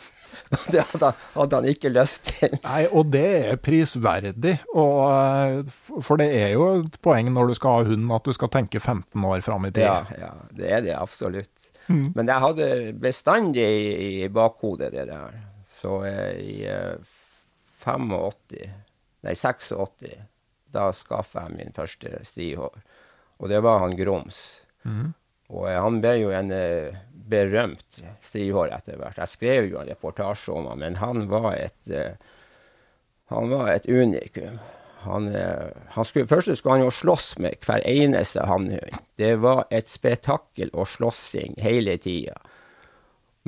Det hadde, hadde, han ikke lyst til. Nei, og det er prisverdig. Og, eh, for det er jo et poeng når du skal ha hund, at du skal tenke 15 år fram i tid. Ja, ja, det er det absolutt. Mm. Men jeg hadde bestandig i, i bakhodet det der. Så eh, i 85, eh, nei 86, da skaffa jeg min første strihår. Og det var han Grums. Mm. Og han ble jo en berømt strihår etter hvert. Jeg skrev jo en reportasje om ham, men han var et, uh, han var et unikum. Han, uh, han skulle, først skulle han jo slåss med hver eneste hannhund. Det var et spetakkel og slåssing hele tida.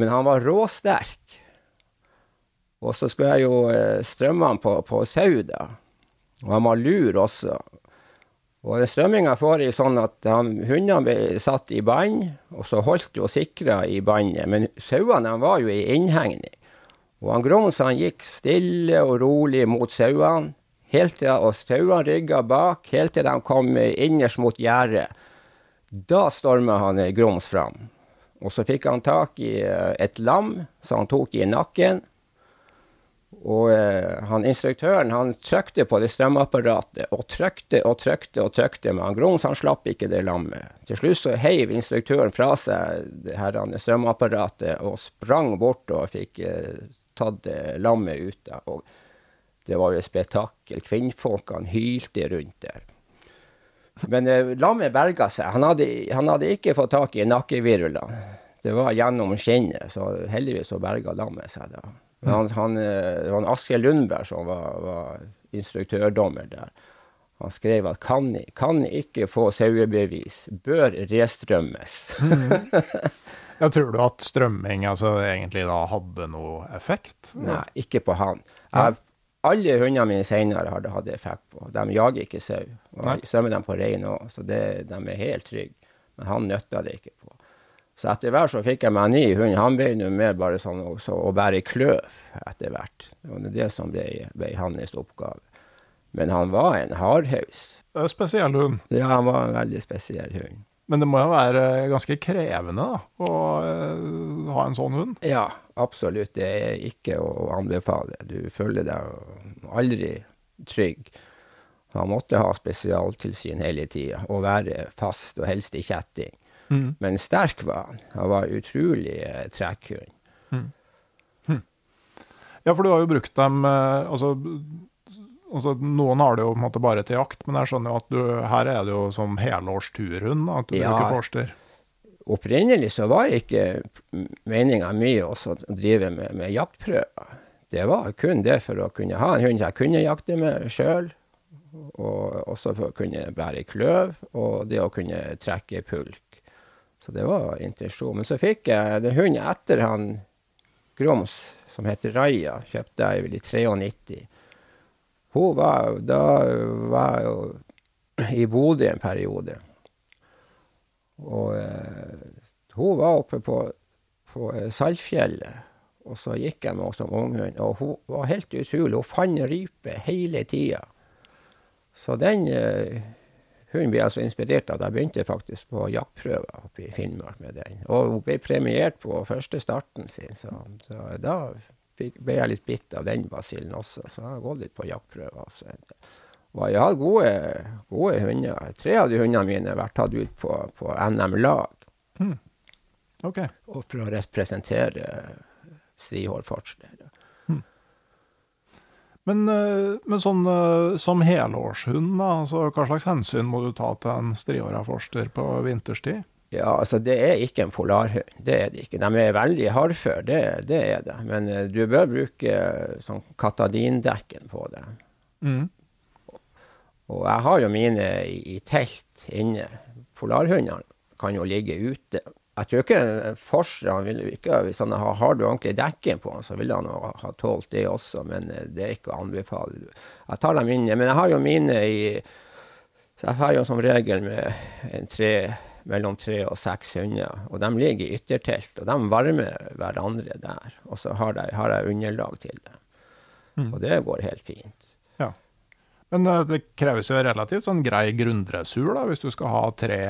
Men han var råsterk. Og så skulle jeg jo uh, strømme han på, på sau, da. Og han var lur også. Og Strømminga foregikk sånn at hundene ble satt i bånd, og så holdt og sikra i båndet. Men sauene var jo i innhegning. Og han Grons han gikk stille og rolig mot sauene, helt til og sauene rygga bak, helt til de kom innerst mot gjerdet. Da storma han Grons fram. Og så fikk han tak i eh, et lam som han tok i nakken. Og eh, han instruktøren han trykte på det strømapparatet og trykte og trykte og trykte, men han Grums han slapp ikke det lammet. Til slutt så heiv instruktøren fra seg det her strømapparatet og sprang bort og fikk eh, tatt lammet ut. Da. Og det var jo et spetakkel. Kvinnfolkene hylte rundt der. Men eh, lammet berga seg. Han hadde, han hadde, ikke fått tak i nakkevirvlene. Det var gjennom skinnet, så heldigvis så berga lammet seg da. Men han, han, eh, det var Asgeir Lundberg som var, var instruktørdommer der. Han skrev at kan, kan ikke få sauebevis, bør restrømmes. Jeg tror du at strømming altså, egentlig da hadde noe effekt? Nei, ikke på han. Jeg, alle hundene mine senere har det hatt effekt på. De jager ikke sau. Og strømmer dem på rein òg, så det, de er helt trygge. Men han nytta det ikke. Så etter hvert så fikk jeg meg en ny hund. Han ble nå mer bare sånn også, å bære kløv etter hvert. Det var det som ble, ble hans oppgave. Men han var en hardhaus. Spesiell hund. Ja, han var en veldig spesiell hund. Men det må jo være ganske krevende da, å eh, ha en sånn hund? Ja, absolutt. Det er ikke å anbefale. Du føler deg aldri trygg. Han måtte ha spesialtilsyn hele tida og være fast, og helst i kjetting. Mm. Men sterk var han. Han var utrolig eh, trekkhund. Ja, for du har jo brukt dem eh, altså, altså, Noen har det jo på en måte bare til jakt, men jeg skjønner jo at du, her er det jo som helårsturhund at du Ja. bruker forster. Opprinnelig så var ikke meninga mi å drive med, med jaktprøver. Det var kun det for å kunne ha en hund jeg kunne jakte med sjøl, og også for å kunne bære kløv, og det å kunne trekke pulk. Så det var intensjonen. Men så fikk jeg den hunden etter han Groms, som heter Raja, kjøpte jeg vel i 93. Hun var, da var jeg i Bodø en periode. Og eh, hun var oppe på, på eh, Saltfjellet, og så gikk jeg med henne som unghund. Og hun var helt utrolig. Hun fant rype hele tida. Så den eh, hunden ble jeg så inspirert at jeg begynte faktisk på jaktprøver oppe i Finnmark med den. Og hun ble premiert på første starten sin, så, så da fikk, ble jeg litt bitt av den basillen også. Så jeg har gått litt på jaktprøver. også. Og jeg har gode, gode hunder. Tre av de hundene mine har vært tatt ut på, på NM-lag Ok. og for å representere Strihår. Men, eh, men sånn eh, som helårshund, da, altså, hva slags hensyn må du ta til en striåra forster på vinterstid? Ja, altså det er ikke en polarhund. Det er det ikke. De er veldig hardføre, det, det er det. Men eh, du bør bruke sånn katadindekken på det. Mm. Og jeg har jo mine i, i telt inne. Polarhundene kan jo ligge ute. Jeg tror ikke en ville ikke, Hvis han har, har du ordentlig dekken på han, så ville han ha, ha tålt det også, men eh, det er ikke å anbefale. Jeg tar dem inne. Men jeg har jo mine i Så jeg har jo som regel med en tre, mellom tre og seks hunder. Og de ligger i yttertelt, og de varmer hverandre der. Og så har, de, har jeg underlag til det. Mm. Og det går helt fint. Ja. Men eh, det kreves jo relativt sånn grei grunndressur da, hvis du skal ha tre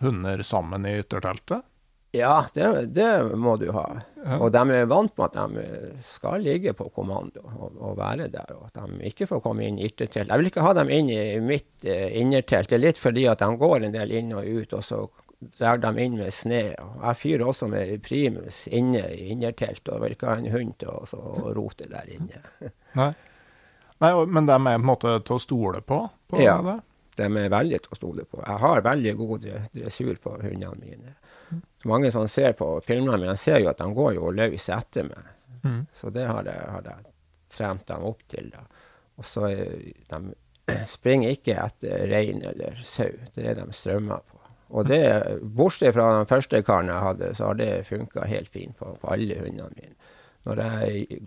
hunder sammen i ytterteltet. Ja, det, det må du ha. Ja. Og de er vant med at de skal ligge på kommando og, og være der, og at de ikke får komme inn i yttertelt. Jeg vil ikke ha dem inn i mitt eh, innertelt. Det er litt fordi at de går en del inn og ut, og så drar de inn med sne. Jeg fyrer også med primus inne i innertelt, og vil ikke ha en hund til å så rote der inne. Nei. Nei, og- men de er på en måte til å stole på? på Ja. det? De er veldig til å stole på. Jeg har veldig god dressur på hundene mine. Mange som ser på filmene mine, ser jo at de går jo løs etter meg. Mm. Så det har jeg, har jeg trent dem opp til. Da. Og så er de springer ikke etter rein eller sau. Det er de strømmer på. Og det, bortsett fra den første karen jeg hadde, så har det funka helt fint på, på alle hundene mine. Når jeg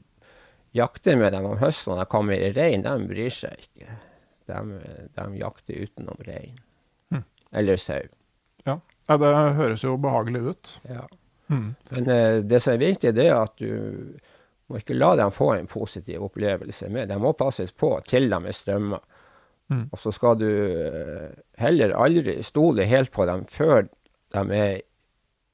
jakter med dem om høsten når de kommer i rein, de bryr seg ikke. De, de jakter utenom rein. Mm. Eller sau. Ja. det høres jo behagelig ut. Ja. Mm. Men eh, det som er viktig, det er at du må ikke la dem få en positiv opplevelse med. De må passes på til de er strømmer. Mm. Og så skal du eh, heller aldri stole helt på dem før de er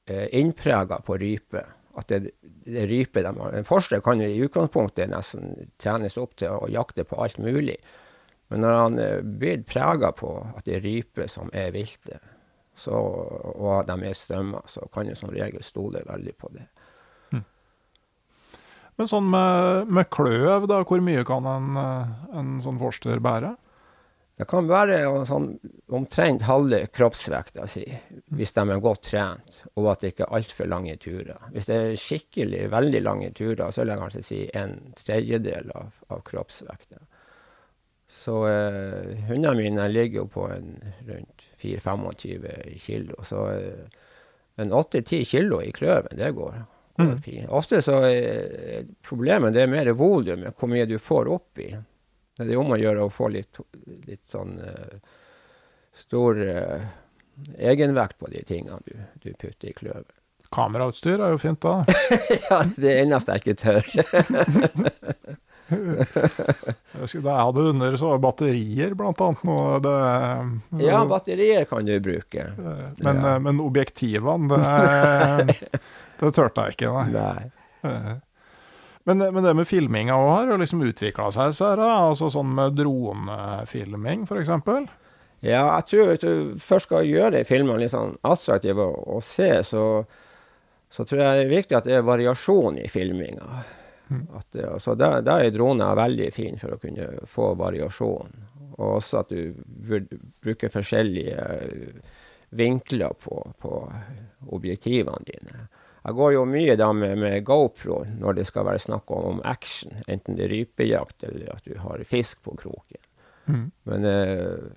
eh, innprega på rype. At det, det rype de har. En forsker kan jo i utgangspunktet nesten trenes opp til å jakte på alt mulig. Men når han blitt prega på at det er rype som er vilte, så, og de er strømma, så kan du som regel stole veldig på det. Men sånn med, med kløv, da, hvor mye kan en, en sånn forster bære? Det kan være sånn, omtrent halve kroppsvekta si hvis de er godt trent, og at det ikke er altfor lange turer. Hvis det er skikkelig veldig lange turer, så vil jeg kanskje si en tredjedel av, av kroppsvekta. Så eh, hundene mine ligger jo på en rundt 4-25 kilo. Så uh, en 8-10 kilo i kløven, det går, går mm. fint. Ofte så er problemet det er mer volumet, hvor mye du får oppi. Det er om å gjøre å få litt, litt sånn uh, stor egenvekt på de tingene du, du putter i kløven. Kamerautstyr er jo fint, da. ja, det eneste jeg ikke tør. jeg hadde under så batterier, blant annet. Noe det, ja, batterier kan du bruke. Men, ja. men objektivene, det, det turte jeg ikke, nei. nei. Men, men, det med filminga òg har jo liksom utvikla seg, ser jeg. Altså sånn med dronefilming, f.eks. Ja, jeg tror hvis du først skal gjøre filmene litt sånn attraktive å se, så så tror jeg det er viktig at det er variasjon i filminga. Mm. At, så der er droner veldig fin for å kunne få variasjon. Og også at du bruker forskjellige vinkler på, på objektivene dine. Jeg går jo mye da med, med, GoPro når det skal være snakk om action. Enten det er rypejakt eller at du har fisk på kroken. Mm. Men eh,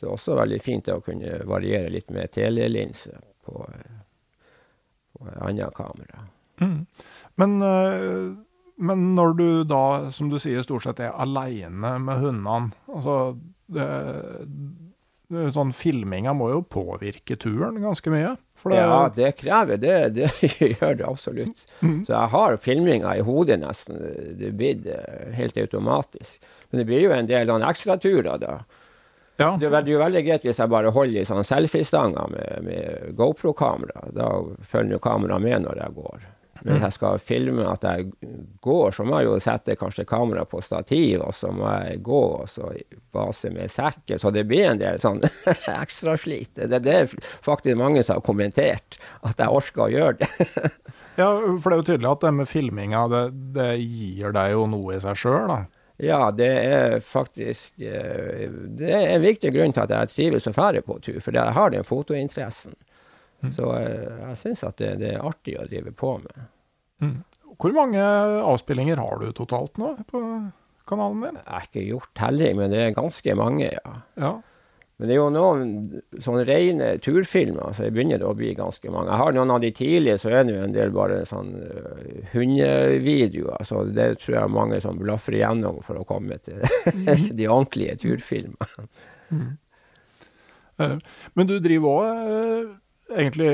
det er også veldig fint å kunne variere litt med telelinse på, på andre kamera. Mm. Men, eh, men, når du da, som du sier, stort sett er aleine med hundene altså det, det, sånn Filminga må jo påvirke turen ganske mye? Det, ja, det krever det. Det gjør det absolutt. Mm. Så jeg har filminga i hodet nesten. Det blir helt automatisk. Men det blir jo en del ekstraturer da. Ja. Det, er jo veldig greit hvis jeg bare holder i sånn selfiestanger med, med GoPro-kamera. Da følger jo kameraet med når jeg går. Men hvis jeg skal filme at jeg går, så må jeg jo sette kanskje kamera på stativ, og så må jeg gå og så vase med sekken. Så det blir en del sånn ekstraslit. Det, det er faktisk mange som har kommentert at jeg orker å gjøre det. ja, for det er jo tydelig at det med filminga, det, det gir deg jo noe i seg sjøl, da. Ja, det er faktisk eh, Det er en viktig grunn til at jeg trives og drar på tur, for jeg har den fotointeressen. Mm. Så eh, jeg syns at det, det, er artig å drive på med. Mm. Hvor mange avspillinger har du totalt nå på kanalen din? Jeg har ikke gjort telling, men det er ganske mange, ja. ja. Men det er jo noen sånne rene turfilmer, så jeg begynner det å bli ganske mange. Jeg har noen av de tidlige, så er det jo en del bare sånn uh, hundevideoer. Så det tror jeg mange som blaffer igjennom for å komme til de ordentlige turfilmene. Mm. Uh, men du driver òg eh, egentlig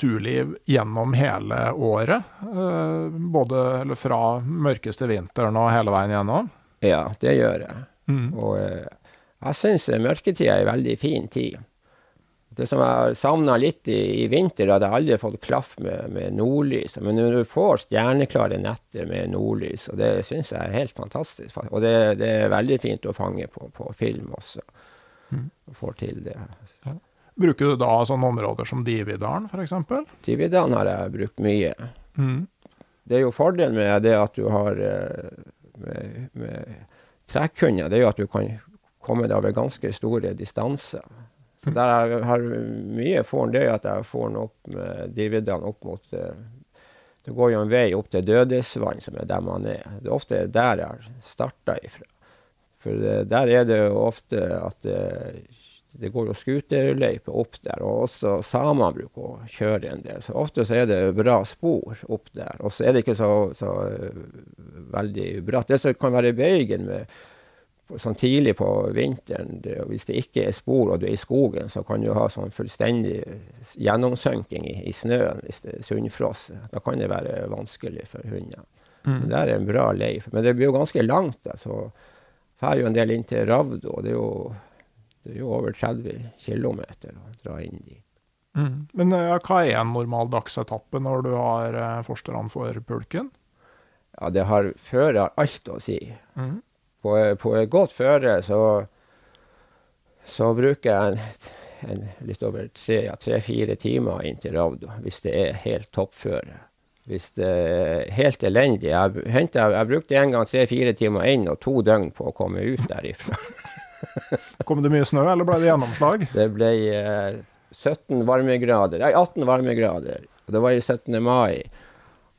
turliv gjennom hele året? både eller fra mørkeste vinteren og hele veien gjennom? Ja, det gjør jeg. Mm. Og jeg syns mørketida er en veldig fin tid. Det som jeg savna litt i, i, vinter, hadde jeg aldri fått klaff med, med, nordlys. Men når du får stjerneklare netter med nordlys, og det syns jeg er helt fantastisk. Og det, det, er veldig fint å fange på, på film også. Mm. Får til det. Ja. Bruker du da sånne områder som Dividalen, f.eks.? Dividalen har jeg brukt mye. Mm. Det er jo fordelen med det at du har eh, med, med trekkhunder, det er jo at du kan komme deg over ganske store distanser. Så der jeg har mye for det er at jeg får den opp med Dividalen opp mot uh, Det går jo en vei opp til Dødesvann, som er der man er. Det er ofte der jeg starta ifra. For der er det jo ofte at uh, det går jo scooterløyper opp der, og også samene bruker å kjøre en del. Så ofte så er det bra spor opp der. Og så er det ikke så, så veldig bratt. Det som kan være bøygen med sånn tidlig på vinteren, det, hvis det ikke er spor og du er i skogen, så kan du ha sånn fullstendig gjennomsønking i, i snøen hvis det er sunnfrost. Da kan det være vanskelig for hunder. Mm. Det er en bra lei. Men det blir jo ganske langt. Så drar jo en del inn til Ravdo. Det er jo, det er jo over 30 km å dra inn dit. Mm. Men ja, hva er en normal dagsetappe når du har eh, forsterne for pulken? Ja, det har føre alt å si. Mm. På, på et godt føre så, så bruker jeg en, en litt over tre-fire ja, timer inn til Ravdo, hvis det er helt toppføre. Hvis det er helt elendig Jeg, hentet, jeg brukte en gang tre-fire timer inn og to døgn på å komme ut derifra. Kom det mye snø, eller ble det gjennomslag? Det ble eh, 17 varmegrader, nei, 18 varmegrader. Og det var i 17. mai.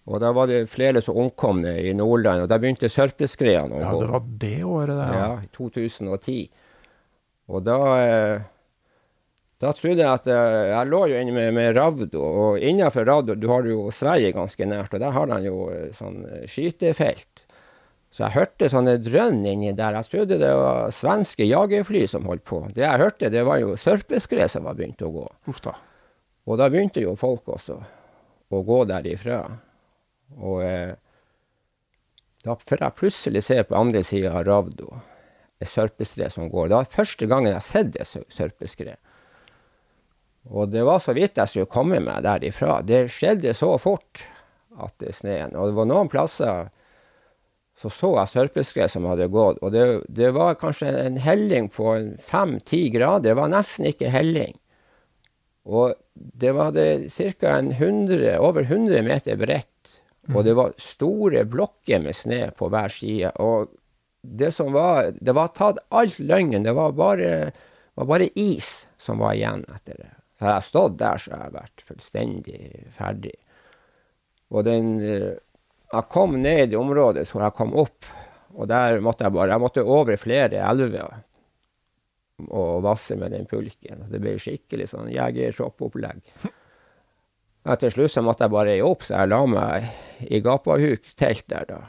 Og da var det flere som omkomne i Nordland, og da begynte sørpeskredene å gå. Ja, det var det året, det. Ja, i 2010. Og da eh, Da trodde jeg at eh, Jeg lå jo inne med, med Ravdo, og innenfor Ravdo du har jo Sverige ganske nært, og der har de jo eh, sånn eh, skytefelt. Så jeg hørte sånne drønn inni der. Jeg trodde det var svenske jagerfly som holdt på. Det jeg hørte, det var jo sørpeskred som var begynt å gå. Uff da. Og da begynte jo folk også å gå derifra. Og eh, da får jeg plutselig se på andre sida av Ravdo et sørpeskred som går. Det var første gangen jeg har sett et sørpeskred. Og det var så vidt jeg skulle komme meg derifra. Det skjedde så fort at det sneen. Og det var noen plasser så så jeg sørpeskred som hadde gått. Og det, det var kanskje en helling på fem-ti grader. Det var nesten ikke helling. Og det var ca. over 100 meter bredt. Og det var store blokker med snø på hver side. Og det som var Det var tatt alt løgnen. Det var bare, var bare is som var igjen etter det. Så hadde jeg stått der, så hadde jeg vært fullstendig ferdig. Og den eh, Jeg kom ned i området som jeg kom opp, og der måtte jeg bare Jeg måtte over flere elver og vasse med den pulken. Det ble skikkelig sånn jegershop-opplegg. Til slutt så måtte jeg bare gi opp, så jeg la meg i gapahuk-telt der da.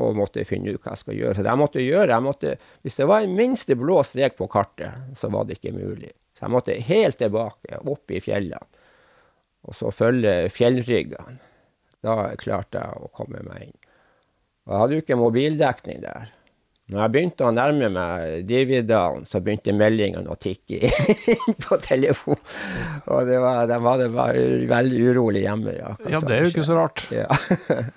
Og måtte finne ut hva jeg skal gjøre. Så det jeg måtte gjøre, jeg måtte, Hvis det var en minste blå strek på kartet, så var det ikke mulig. Så jeg måtte helt tilbake, opp i fjellene. Og så følge fjellryggene. Da klarte jeg å komme meg inn. Og jeg hadde jo ikke mobildekning der. Når jeg begynte å nærme meg Dividalen, så begynte meldingene å tikke inn på telefon. Og det var, de var, det var veldig urolig hjemme. Ja, Ja, det er jo ikke så rart. Ja.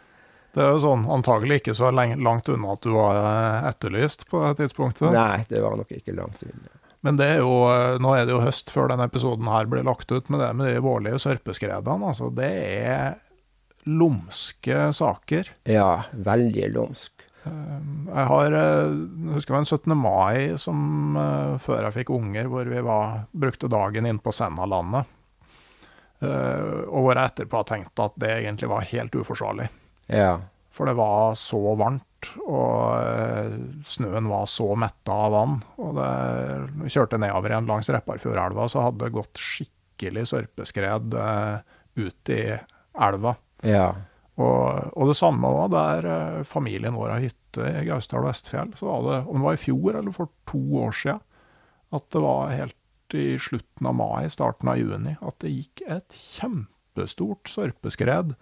Det er jo sånn antagelig ikke så langt unna at du var eh, etterlyst på det tidspunktet. Nei, det var nok ikke langt unna. Men det er jo, eh, nå er det jo høst før denne episoden her blir lagt ut, med det med de vårlige sørpeskredene. Altså, det er lumske saker. Ja, veldig lumsk. Jeg har, eh, jeg husker det var en 17. mai som, eh, før jeg fikk unger, hvor vi var, brukte dagen inn på Sennalandet. Eh, Og hvor jeg etterpå har tenkt at det egentlig var helt uforsvarlig. Ja. For det var så varmt, og snøen var så metta av vann. Og det vi kjørte nedover igjen langs Repparfjordelva, så hadde det gått skikkelig sørpeskred ut i elva. Ja. Og, og det samme var der eh, familien vår har hytte i Gausdal og Vestfjell. Så var det, om det var i fjor eller for to år siden, at det var helt i slutten av mai, starten av juni, at det gikk et kjempestort sørpeskred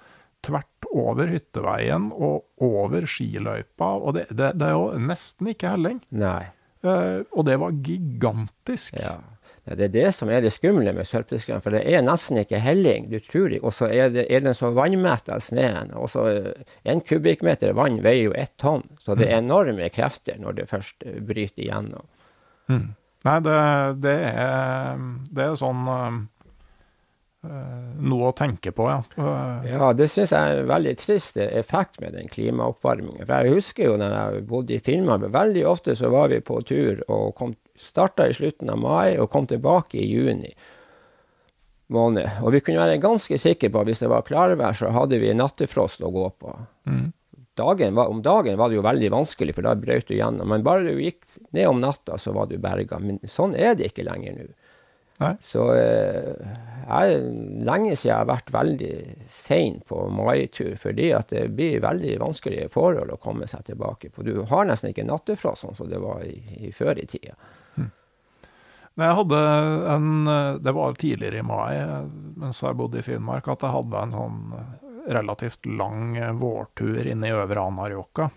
tvert over hytteveien og over skiløypa. Og det, det, det er jo nesten ikke helling. Nei. Uh, og det var gigantisk. Ja. Ja, Det er det som er det skumle med sørpeskrem, for det er nesten ikke helling. Du tror ikke. Og så er, det, er den så av sneen. Og så eh, En kubikkmeter vann veier jo ett tonn, så det er enorme krefter når det først eh, bryter igjennom. Nei, det, det, er, det er sånn eh, Noe å tenke på, ja. Eh, Ja, det syns jeg er en veldig trist effekt med den klimaoppvarmingen. For jeg husker jo når jeg bodde i Finnmark, veldig ofte så var vi på tur og kom, starta i slutten av mai og kom tilbake i juni måned. Og vi kunne være ganske sikre på at hvis det var klarvær, så hadde vi nattefrost å gå på. Dagen var, om dagen var det jo veldig vanskelig, for da brøt du gjennom. Men bare du gikk ned om natta, så var du berga. Men sånn er det ikke lenger nå. Nei. Så eh, jeg, lenge siden jeg har vært veldig sein på maitur, fordi at det blir veldig vanskelige forhold å komme seg tilbake på. Du har nesten ikke nattefrost sånn som det var i, i før i tida. Nei, Jeg hadde en Det var tidligere i mai, mens jeg bodde i Finnmark, at jeg hadde en sånn relativt lang vårtur inne i Øvre Anarjohka.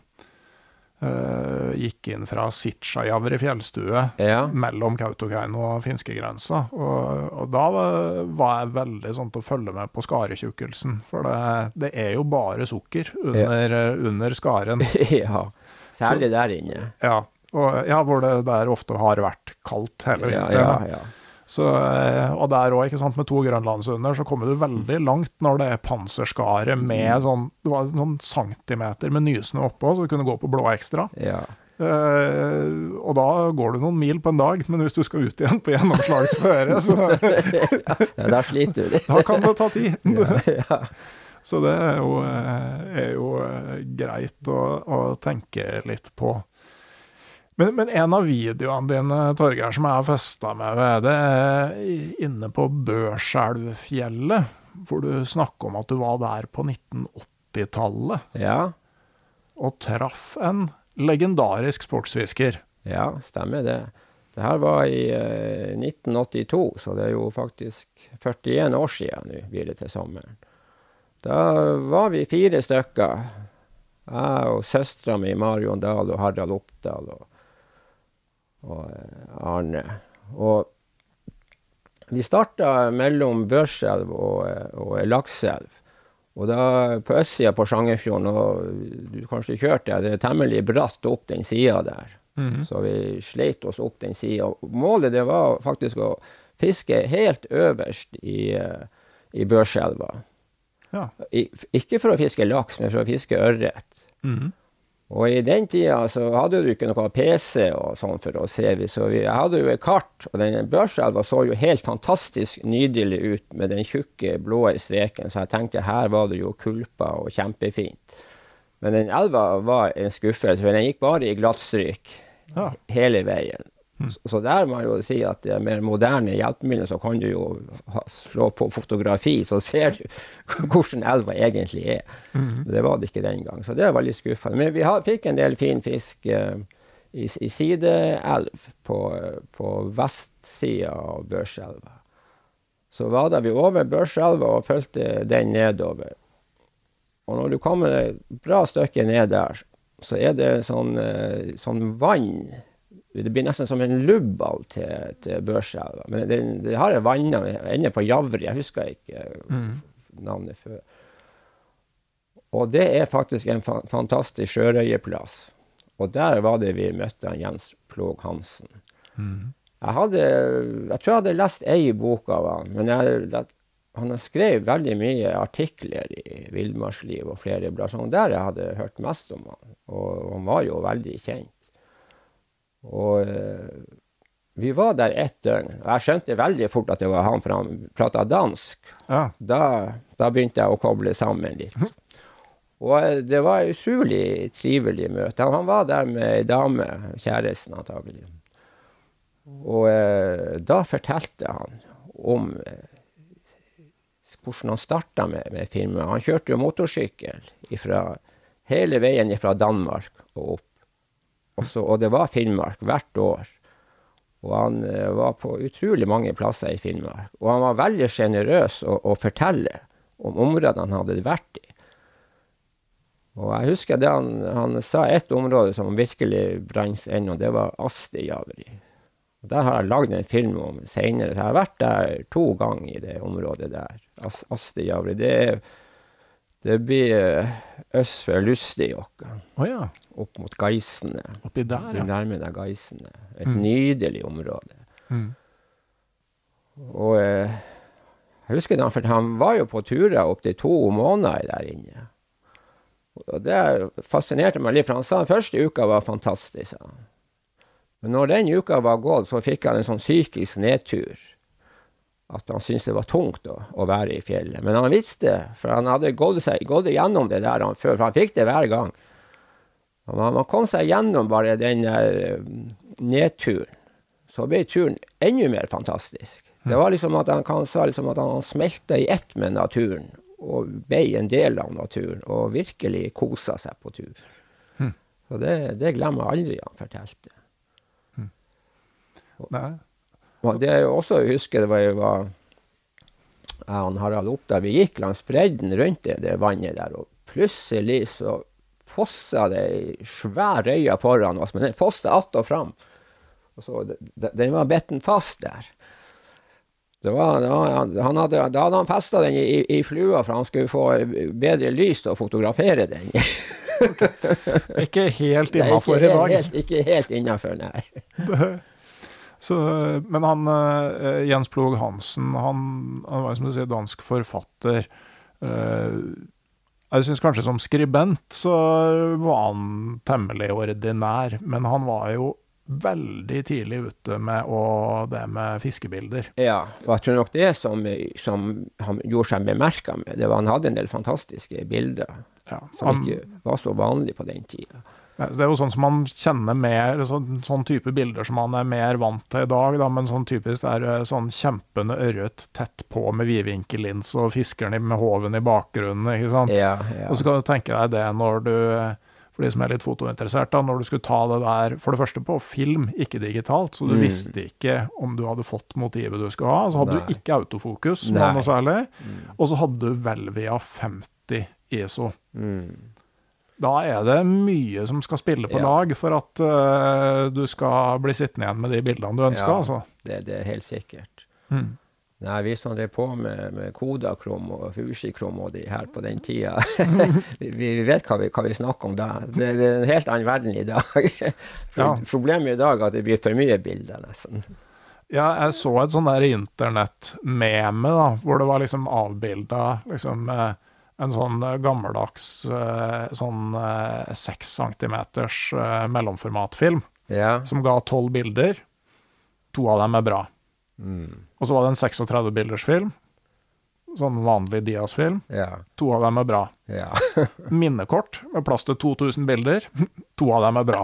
Eh, gikk inn fra Sitsjajavri fjellstue Ja. mellom Kautokeino og finskegrensa. Og, og da var var jeg veldig sånn til å følge med på skaretjukkelsen. For det, det er jo bare sukker under, ja. under skaren. ja. Særlig der inne. Ja, og, ja, hvor det der ofte har vært kaldt hele vinteren. ja, ja, ja. Så, eh, og der òg, med to grønlandshunder, så kommer du veldig langt når det er panserskare med sånn Det var sånn centimeter med nysnø oppå, så du kunne gå på blå ekstra. ja. Uh, og da går du noen mil på en dag, men hvis du skal ut igjen på gjennomslagsføre, så ja da sliter du. da kan det ta tid. ja. Så det er jo, eh, er jo greit å, å, tenke litt på. Men, men, en av videoene dine, Torgeir, som jeg har festa med ved, det er inne på Børselvfjellet. Hvor du snakker om at du var der på 1980-tallet. Ja. Og traff en legendarisk sportsfisker. Ja, stemmer det. Det her var i eh, 1982, så det er jo faktisk 41 år siden nå blir det til sommeren. Da var vi fire stykker. Jeg og søstera mi Marion Dahl og Harald Oppdal og, og eh, Arne. Og vi starta mellom Børselv og, eh, og Lakselv. Og da på østsida på Sjangerfjorden, og du kanskje kjørte, det er temmelig bratt opp den sida der. Mm. Så vi sleit oss opp den sida. Målet det var faktisk å fiske helt øverst i, eh, i Børselva. Ja. ikke for å fiske laks, men for å fiske ørret. Mm. Og i den tida så hadde du ikke noe PC og sånn for å se. Så vi hadde jo et kart, og den Børselva så jo helt fantastisk nydelig ut med den tjukke, blå streken, så jeg tenkte her var det jo kulper og kjempefint. Men den elva var en skuffelse, for den gikk bare i glattstryk ja. hele veien. Mm. Så der må jeg jo si at det er mer moderne hjelpemidler, så kan du jo slå på fotografi, så ser du hvordan elva egentlig er. Mm. Det var det ikke den gang, så det var litt skuffende. Men vi har, fikk en del fin fisk uh, i, i sideelv på, på vestsida av Børselva. Så var da vi over Børselva og fulgte den nedover. Og når du kommer et bra stykke ned der, så er det sånn, uh, sånn vann det blir nesten som en lubbal til, til Børselva. Men det, det har jeg vanna ende på Javri. Jeg husker ikke mm. navnet før. Og det er faktisk en fa fantastisk sjørøyeplass. Og der var det vi møtte Jens Plog Hansen. Mm. Jeg, hadde, jeg tror jeg hadde lest ei bok av han, men jeg, han har skrevet veldig mye artikler i Villmarksliv og flere blader. Der jeg hadde hørt mest om han. Og han var jo veldig kjent. Og eh, vi var der ett døgn. Og jeg skjønte veldig fort at det var han, for han prata dansk. Ja. Da, da, begynte jeg å koble sammen litt. Og eh, det var et utrolig trivelig møte. Han var der med ei dame, kjæresten antagelig. Og eh, da fortalte han om eh, hvordan han starta med, med filmen. Han kjørte jo motorsykkel ifra, hele veien fra Danmark og opp. Også, og det var Finnmark hvert år. Og han eh, var på utrolig mange plasser i Finnmark. Og han var veldig sjenerøs å, å, fortelle om områdene han hadde vært i. Og jeg husker det han, han sa et område som virkelig brant ennå, det var Astejavri. Der har jeg lagd en film om seinere. Jeg har vært der to ganger i det området der. Astejavri. Det er det blir eh, øst for Lustejokka. Oh, ja. Opp mot Geisene. Oppi der, ja. Nærmer deg Geisene. Et mm. nydelig område. Mm. Og eh, jeg husker da, for han var jo på turer opptil to måneder der inne. Og det fascinerte meg litt, for han sa den første uka var fantastisk. Men når den uka var gått, så fikk han en sånn psykisk nedtur at han syntes det var tungt å, å, være i fjellet. Men han visste, for han hadde gått, seg, gått igjennom det der han før, for han fikk det hver gang. Og man, man kom seg gjennom bare den der eh, nedturen. Så ble turen enda mer fantastisk. Det var liksom at han sa liksom at han smelta i ett med naturen og ble en del av naturen og virkelig kosa seg på tur. Hm. Så det, det glemmer jeg aldri han fortalte. Hm. Nei. Og det jo også å huske det var jeg var og Harald Oppdal, vi gikk langs bredden rundt det, det, vannet der, og plutselig så fossa det ei svær røye foran oss, men den fossa att og fram. Og så, den var bitten fast der. Var, han hadde, da hadde han festa den i, i, flua for han skulle få bedre lys til å fotografere den. ikke helt innafor i dag. Helt, ikke helt innafor, nei. Så, men han uh, Jens Plog Hansen, han, han, var som du sier dansk forfatter. Uh, jeg syns kanskje som skribent så var han temmelig ordinær, men han var jo veldig tidlig ute med å, det med fiskebilder. Ja, og jeg tror nok det som, som han gjorde seg bemerka med, det var han hadde en del fantastiske bilder Ja, som ikke var så vanlig på den tida. Det er jo sånn som man kjenner mer sånn, sånn type bilder som man er mer vant til i dag, da, men sånn typisk det er eh, sånn kjempende ørret tett på med vidvinkellins og fiskeren med håven i bakgrunnen, ikke sant. Ja, ja. Og så kan du tenke deg det når du, for de som er litt fotointeressert, da, når du skulle ta det der, for det første på film, ikke digitalt, så du Mm. visste ikke om du hadde fått motivet du skulle ha, så hadde Nei. du ikke autofokus, Nei. noe særlig, Mm. og så hadde du Velvia 50 ISO. Mm. Da er det mye som skal spille på Ja. lag for at uh, du skal bli sittende igjen med de bildene du ønsker, Ja. altså. Det, det er helt sikkert. Mm. Nei, vi som drev på med, med Kodakrom og Fushikrom og de her på den tida, vi, vi vet hva vi, hva vi snakker om da. Det, det er en helt annen verden i dag. Ja. Problemet i dag er at det blir for mye bilder, nesten. Ja, jeg så et sånn der internett-meme, da, hvor det var liksom avbilda liksom, eh, en sånn eh, gammeldags eh, sånn eh, seks centimeters mellomformatfilm, Ja. som ga tolv bilder. To av dem er bra. Mm. Og så var det en 36 bilders film. Sånn vanlig Dias-film. Ja. To av dem er bra. Ja. Minnekort med plass til 2000 bilder. To av dem er bra.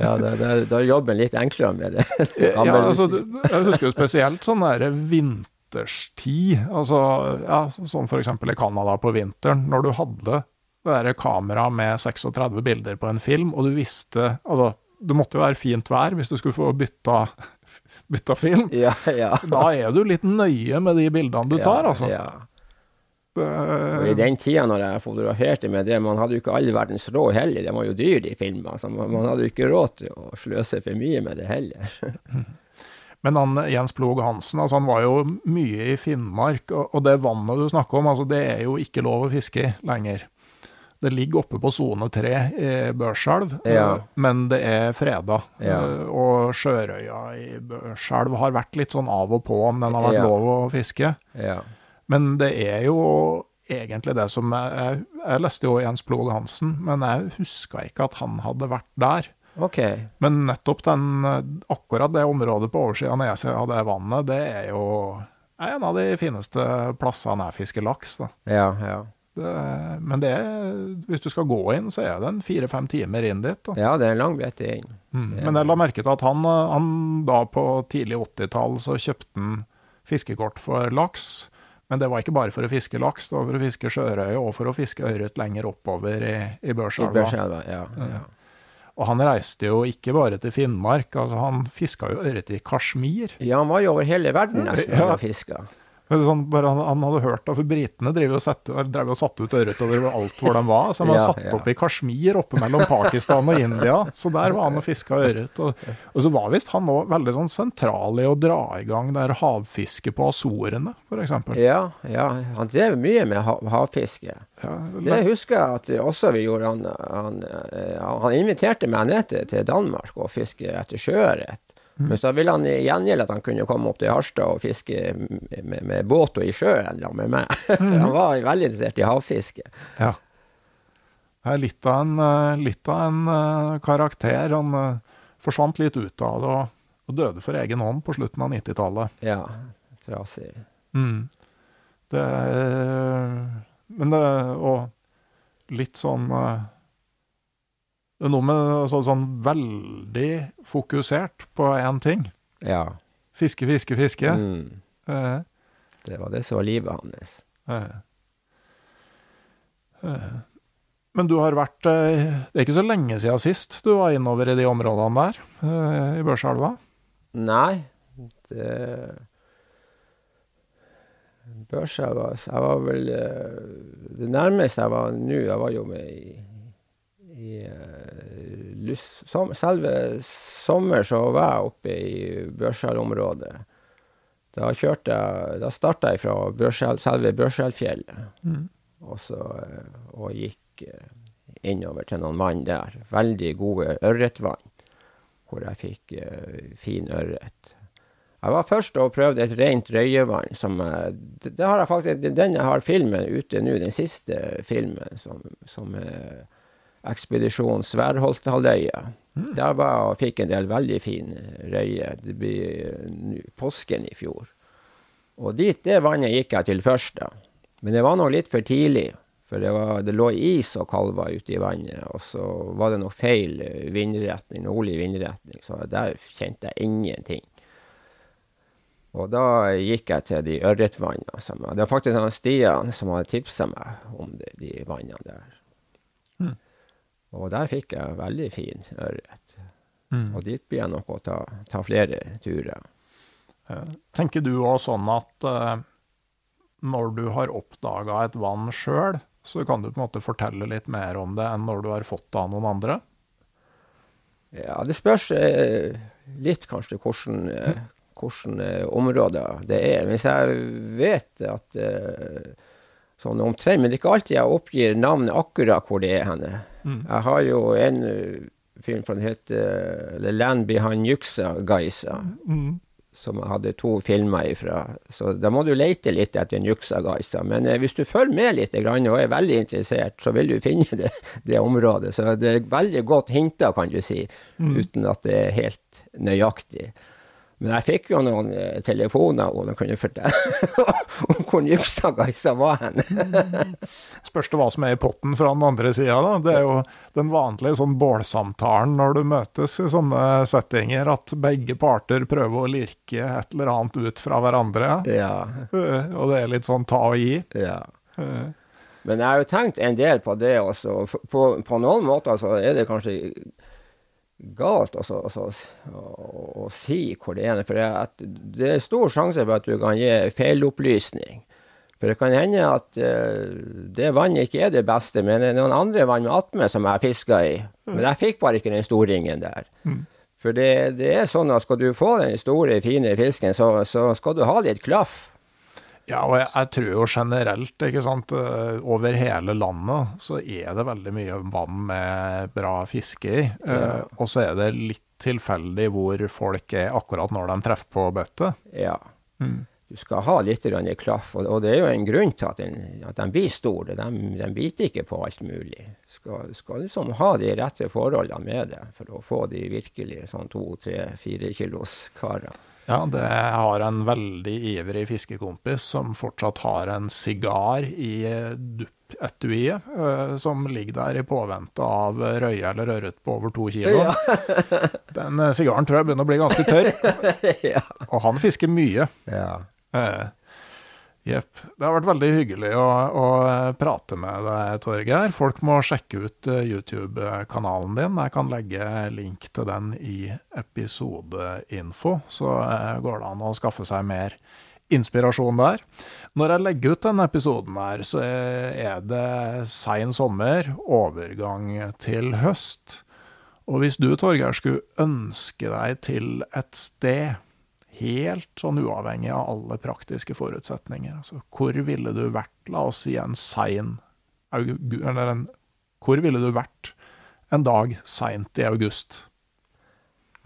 Ja da, da, da er jobben litt enklere med det. Ja, altså, jeg husker jo spesielt sånn der vinterstid. Altså, ja, sånn eksempel i Canada på vinteren, når du hadde det der kameraet med 36 bilder på en film, og du visste Altså, det måtte jo være fint vær hvis du skulle få bytta, bytta film. ja, ja. Da er du litt nøye med de bildene du tar, altså. Ja, ja. Og I den tida når jeg fotograferte med det, man hadde jo ikke all verdens råd heller. Det var jo dyr, de filmene. Så man, man hadde jo ikke råd til å sløse for mye med det heller. Men han, Jens Plog Hansen altså han var jo mye i Finnmark, og, og det vannet du snakker om, altså det er jo ikke lov å fiske i lenger. Det ligger oppe på sone 3 i Børselv, Ja. eh, men det er freda. Ja. Eh, Og Sjørøya i Børselv har vært litt sånn av og på om den har vært Ja. lov å fiske. Ja. Men det er jo egentlig det som Jeg, jeg, leste jo Jens Plog Hansen, men jeg huska ikke at han hadde vært der. Okay. Men nettopp den, akkurat det området på oversida av nedsida av det vannet, det er jo en av de fineste plassene jeg fisker laks. Da. Ja, ja. Det, men det er, hvis du skal gå inn, så er det en fire-fem timer inn dit. Da. Ja, det er en lang bete inn. Mm. er Men jeg la merke til at han, han da på tidlig 80-tall så kjøpte han fiskekort for laks. Men det var ikke bare for å fiske laks, det var for å fiske sjørøye og for å fiske ørret lenger oppover i, i I Børselva. Børselva, ja. ja. Og han reiste jo ikke bare til Finnmark, altså han fiska jo ørret i Kashmir. Ja, han var jo over hele verden nesten Ja. og fiska. Sånn, bare han, han hadde hørt, at for britene drev og, sette, drev og satte ut ørret over alt hvor de var. Så han var Ja, satt ja. opp i Kashmir, oppe mellom Pakistan og India. Så der var han og fiska ørret. Og, og så var visst han òg veldig sånn sentral i å dra i gang der havfiske på Azorene, f.eks. Ja, ja. Han drev mye med hav havfiske. Ja, Det husker jeg at også vi gjorde. Han, han, eh, han inviterte meg ned til, til Danmark og fiske etter sjøørret. Men så ville han i gjengjeld at han kunne komme opp til Harstad og fiske med, med, båt og i sjøen med meg. han var veldig interessert i havfiske. ja. Det er litt av en, eh, litt av en eh, karakter. Han eh, forsvant litt ut av det og, og døde for egen hånd på slutten av 90-tallet. Ja, trasig. Mm. Det Men det Og litt sånn Det er noe med så, sånn veldig fokusert på én ting. Ja. Fiske, fiske, fiske. Mm. Eh, Det var det som var livet hans. eh. Eh. Men du har vært eh, Det er ikke så lenge siden sist du var innover i de områdene der, eh, i Børselva? Nei, det Børselva Jeg var vel eh, Det nærmeste jeg var nå, jeg var jo med i, i eh, Lys, som, Selve sommer så var jeg oppe i Børselområdet. Da kjørte jeg Da starta jeg fra Børsel, selve Børselfjellet, Mm. og, så, eh, og gikk eh, innover til noen vann der. Veldig gode ørretvann, hvor jeg fikk uh, fin ørret. Jeg var først og prøvde et rent røyevann. Som, det, det har jeg faktisk, den jeg har filmen ute nå, den siste filmen, som, som, eh, ekspedisjon Sværholthalvøya. Der var, og fikk en del veldig fin røye. Det ble påsken i fjor. Og dit, det vannet gikk jeg til først, da. Men det var nå litt for tidlig. For det, var, det lå is og kalver ute i vannet, og så var det noe feil vindretning, nordlig vindretning, så der kjente jeg ingenting. Og da gikk jeg til de ørretvannene. Det var faktisk Stian som hadde tipsa meg om det, de vannene der. Og der fikk jeg veldig fin ørret. Mm. Og dit blir jeg nok å ta, ta flere turer. Tenker du òg sånn at uh, når du har oppdaga et vann sjøl, så kan du på en måte fortelle litt mer om det enn når du har fått det av noen andre? Ja, det spørs uh, litt kanskje hvordan, uh, hvordan områder det er. Hvis jeg vet at sånn omtrent, men det er ikke alltid jeg oppgir navnet akkurat hvor det er henne. Mm. Jeg har jo en eh, film som heter The Land Behind Yuksa-Gaisa, Mm. som jeg hadde to filmer ifra. Så da må du lete litt etter en Yuksa-Gaisa. Men eh, hvis du følger med litt grann, og er veldig interessert, så vil du finne det, det området. Så det er veldig godt hinta, kan du si, uten at det er helt nøyaktig. Men jeg fikk jo noen eh, telefoner og de kunne fortelle om hvor Yuksa-Gaisa var hen. Spørs det hva som er i potten fra den andre sida, da. Det er jo den vanlige sånn bålsamtalen når du møtes i sånne settinger, at begge parter prøver å lirke et eller annet ut fra hverandre. ja, Eh, Og det er litt sånn ta og gi. ja. Eh, Men jeg har jo tenkt en del på det også. På, på noen måter så er det kanskje galt også, også, å, å si hvor det er. For det, det er stor sjanse for at du kan gi feilopplysning. For det kan hende at uh, det vannet ikke er det beste, men det er noen andre vann med attmed som jeg fiska i. Men jeg fikk bare ikke den storringen der. For det, det er sånn at skal du få den store, fine fisken, så, så skal du ha litt klaff. Ja, og jeg, jeg tror jo generelt, ikke sant, eh, over hele landet så er det veldig mye vann med bra fiske i. Eh, og så er det litt tilfeldig hvor folk er akkurat når de treffer på bøtte. Ja. Du skal ha litt grann klaff, og, og det er jo en grunn til at, den, at de blir store. De, de biter ikke på alt mulig. Skal, skal liksom ha de rette forholdene med det for å få de virkelig sånn to, tre, fire kilos karer. Ja, det jeg har en veldig ivrig fiskekompis som fortsatt har en sigar i eh, duppetuiet, eh, som ligger der i påvente av røye eller ørret på over to kilo. Den eh, sigaren tror jeg begynner å bli ganske tørr, ja. og han fisker mye. ja. Eh, Jepp. Det har vært veldig hyggelig å, å prate med deg, Torgeir. Folk må sjekke ut eh, YouTube-kanalen din. Jeg kan legge link til den i episodeinfo, så eh, går det an å skaffe seg mer inspirasjon der. Når jeg legger ut denne episoden her, så er det sein sommer, overgang til høst. Og hvis du, Torgeir, skulle ønske deg til et sted helt sånn uavhengig av alle praktiske forutsetninger. Altså, hvor ville du vært, la oss si en sein Eller en Hvor ville du vært en dag seint i august?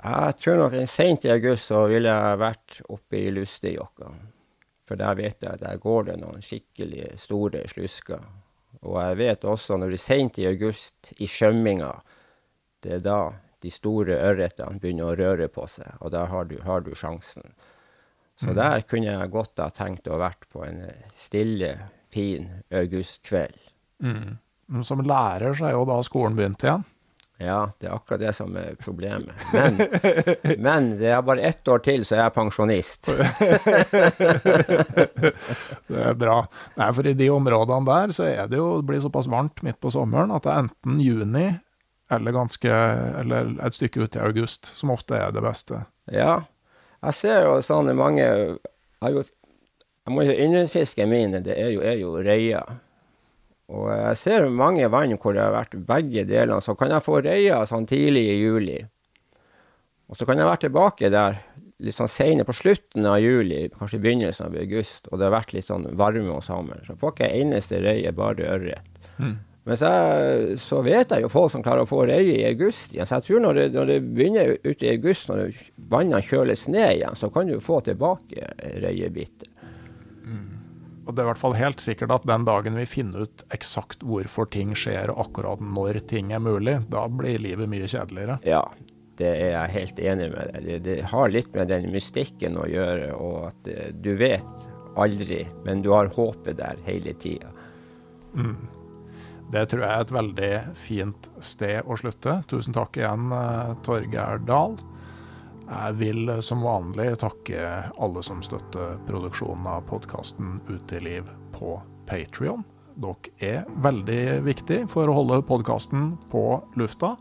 Jeg tror nok en sent i august så ville jeg vært oppe i Lustejokka. For der vet jeg at der går det noen skikkelig store slusker. Og jeg vet også når det er sent i august, i skjømminga, det er da de store ørretene begynner å røre på seg, og da har du, har du sjansen. Så der kunne jeg godt ha tenkt å vært på en stille, fin augustkveld. Men Som lærer så er jo da skolen begynt igjen. Ja, det er akkurat det som er problemet. Men, men det er bare ett år til, så jeg er pensjonist. Det er bra. Nei, for i de områdene der så er det jo det blir såpass varmt midt på sommeren at det er enten juni eller, ganske, eller et stykke ut i august som ofte er det beste. Ja, jeg ser jo sånne mange Jeg, har jo, jeg må jo Yndlingsfisken min det er jo, er jo røya. Og jeg ser mange vann hvor det har vært begge delene. Så kan jeg få reier sånn tidlig i juli. Og så kan jeg være tilbake der litt sånn seine på slutten av juli, kanskje begynnelsen av august, og det har vært litt sånn varme og sommer. Så får ikke jeg eneste røye, bare ørret. Men så, så vet jeg jo folk som klarer å få reie i august igjen. Så jeg tror når det, når det begynner ute i august, når vannene kjøles ned igjen, så kan du få tilbake røyebitte. Og det er i hvert fall helt sikkert at den dagen vi finner ut eksakt hvorfor ting skjer, og akkurat når ting er mulig, da blir livet mye kjedeligere. Ja, det er jeg helt enig med deg. Det, det har litt med den mystikken å gjøre, og at eh, du vet aldri, men du har håpet der hele tida. Mm. Det tror jeg er et veldig fint sted å slutte. Tusen takk igjen, eh, Torgeir Dahl. Jeg vil som vanlig takke alle som støtter produksjonen av podkasten Uteliv på Patrion. Dere er veldig viktig for å holde podkasten på lufta.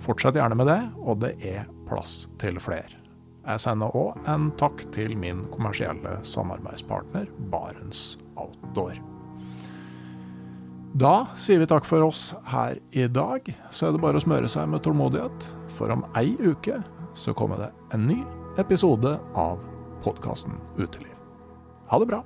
Fortsett gjerne med det, og det er plass til flere. Jeg sender òg en takk til min kommersielle samarbeidspartner Barents Outdoor. Da sier vi takk for oss her i dag. Så er det bare å smøre seg med tålmodighet, for om ei uke så kommer det en ny episode av podkasten Uteliv. Ha det bra.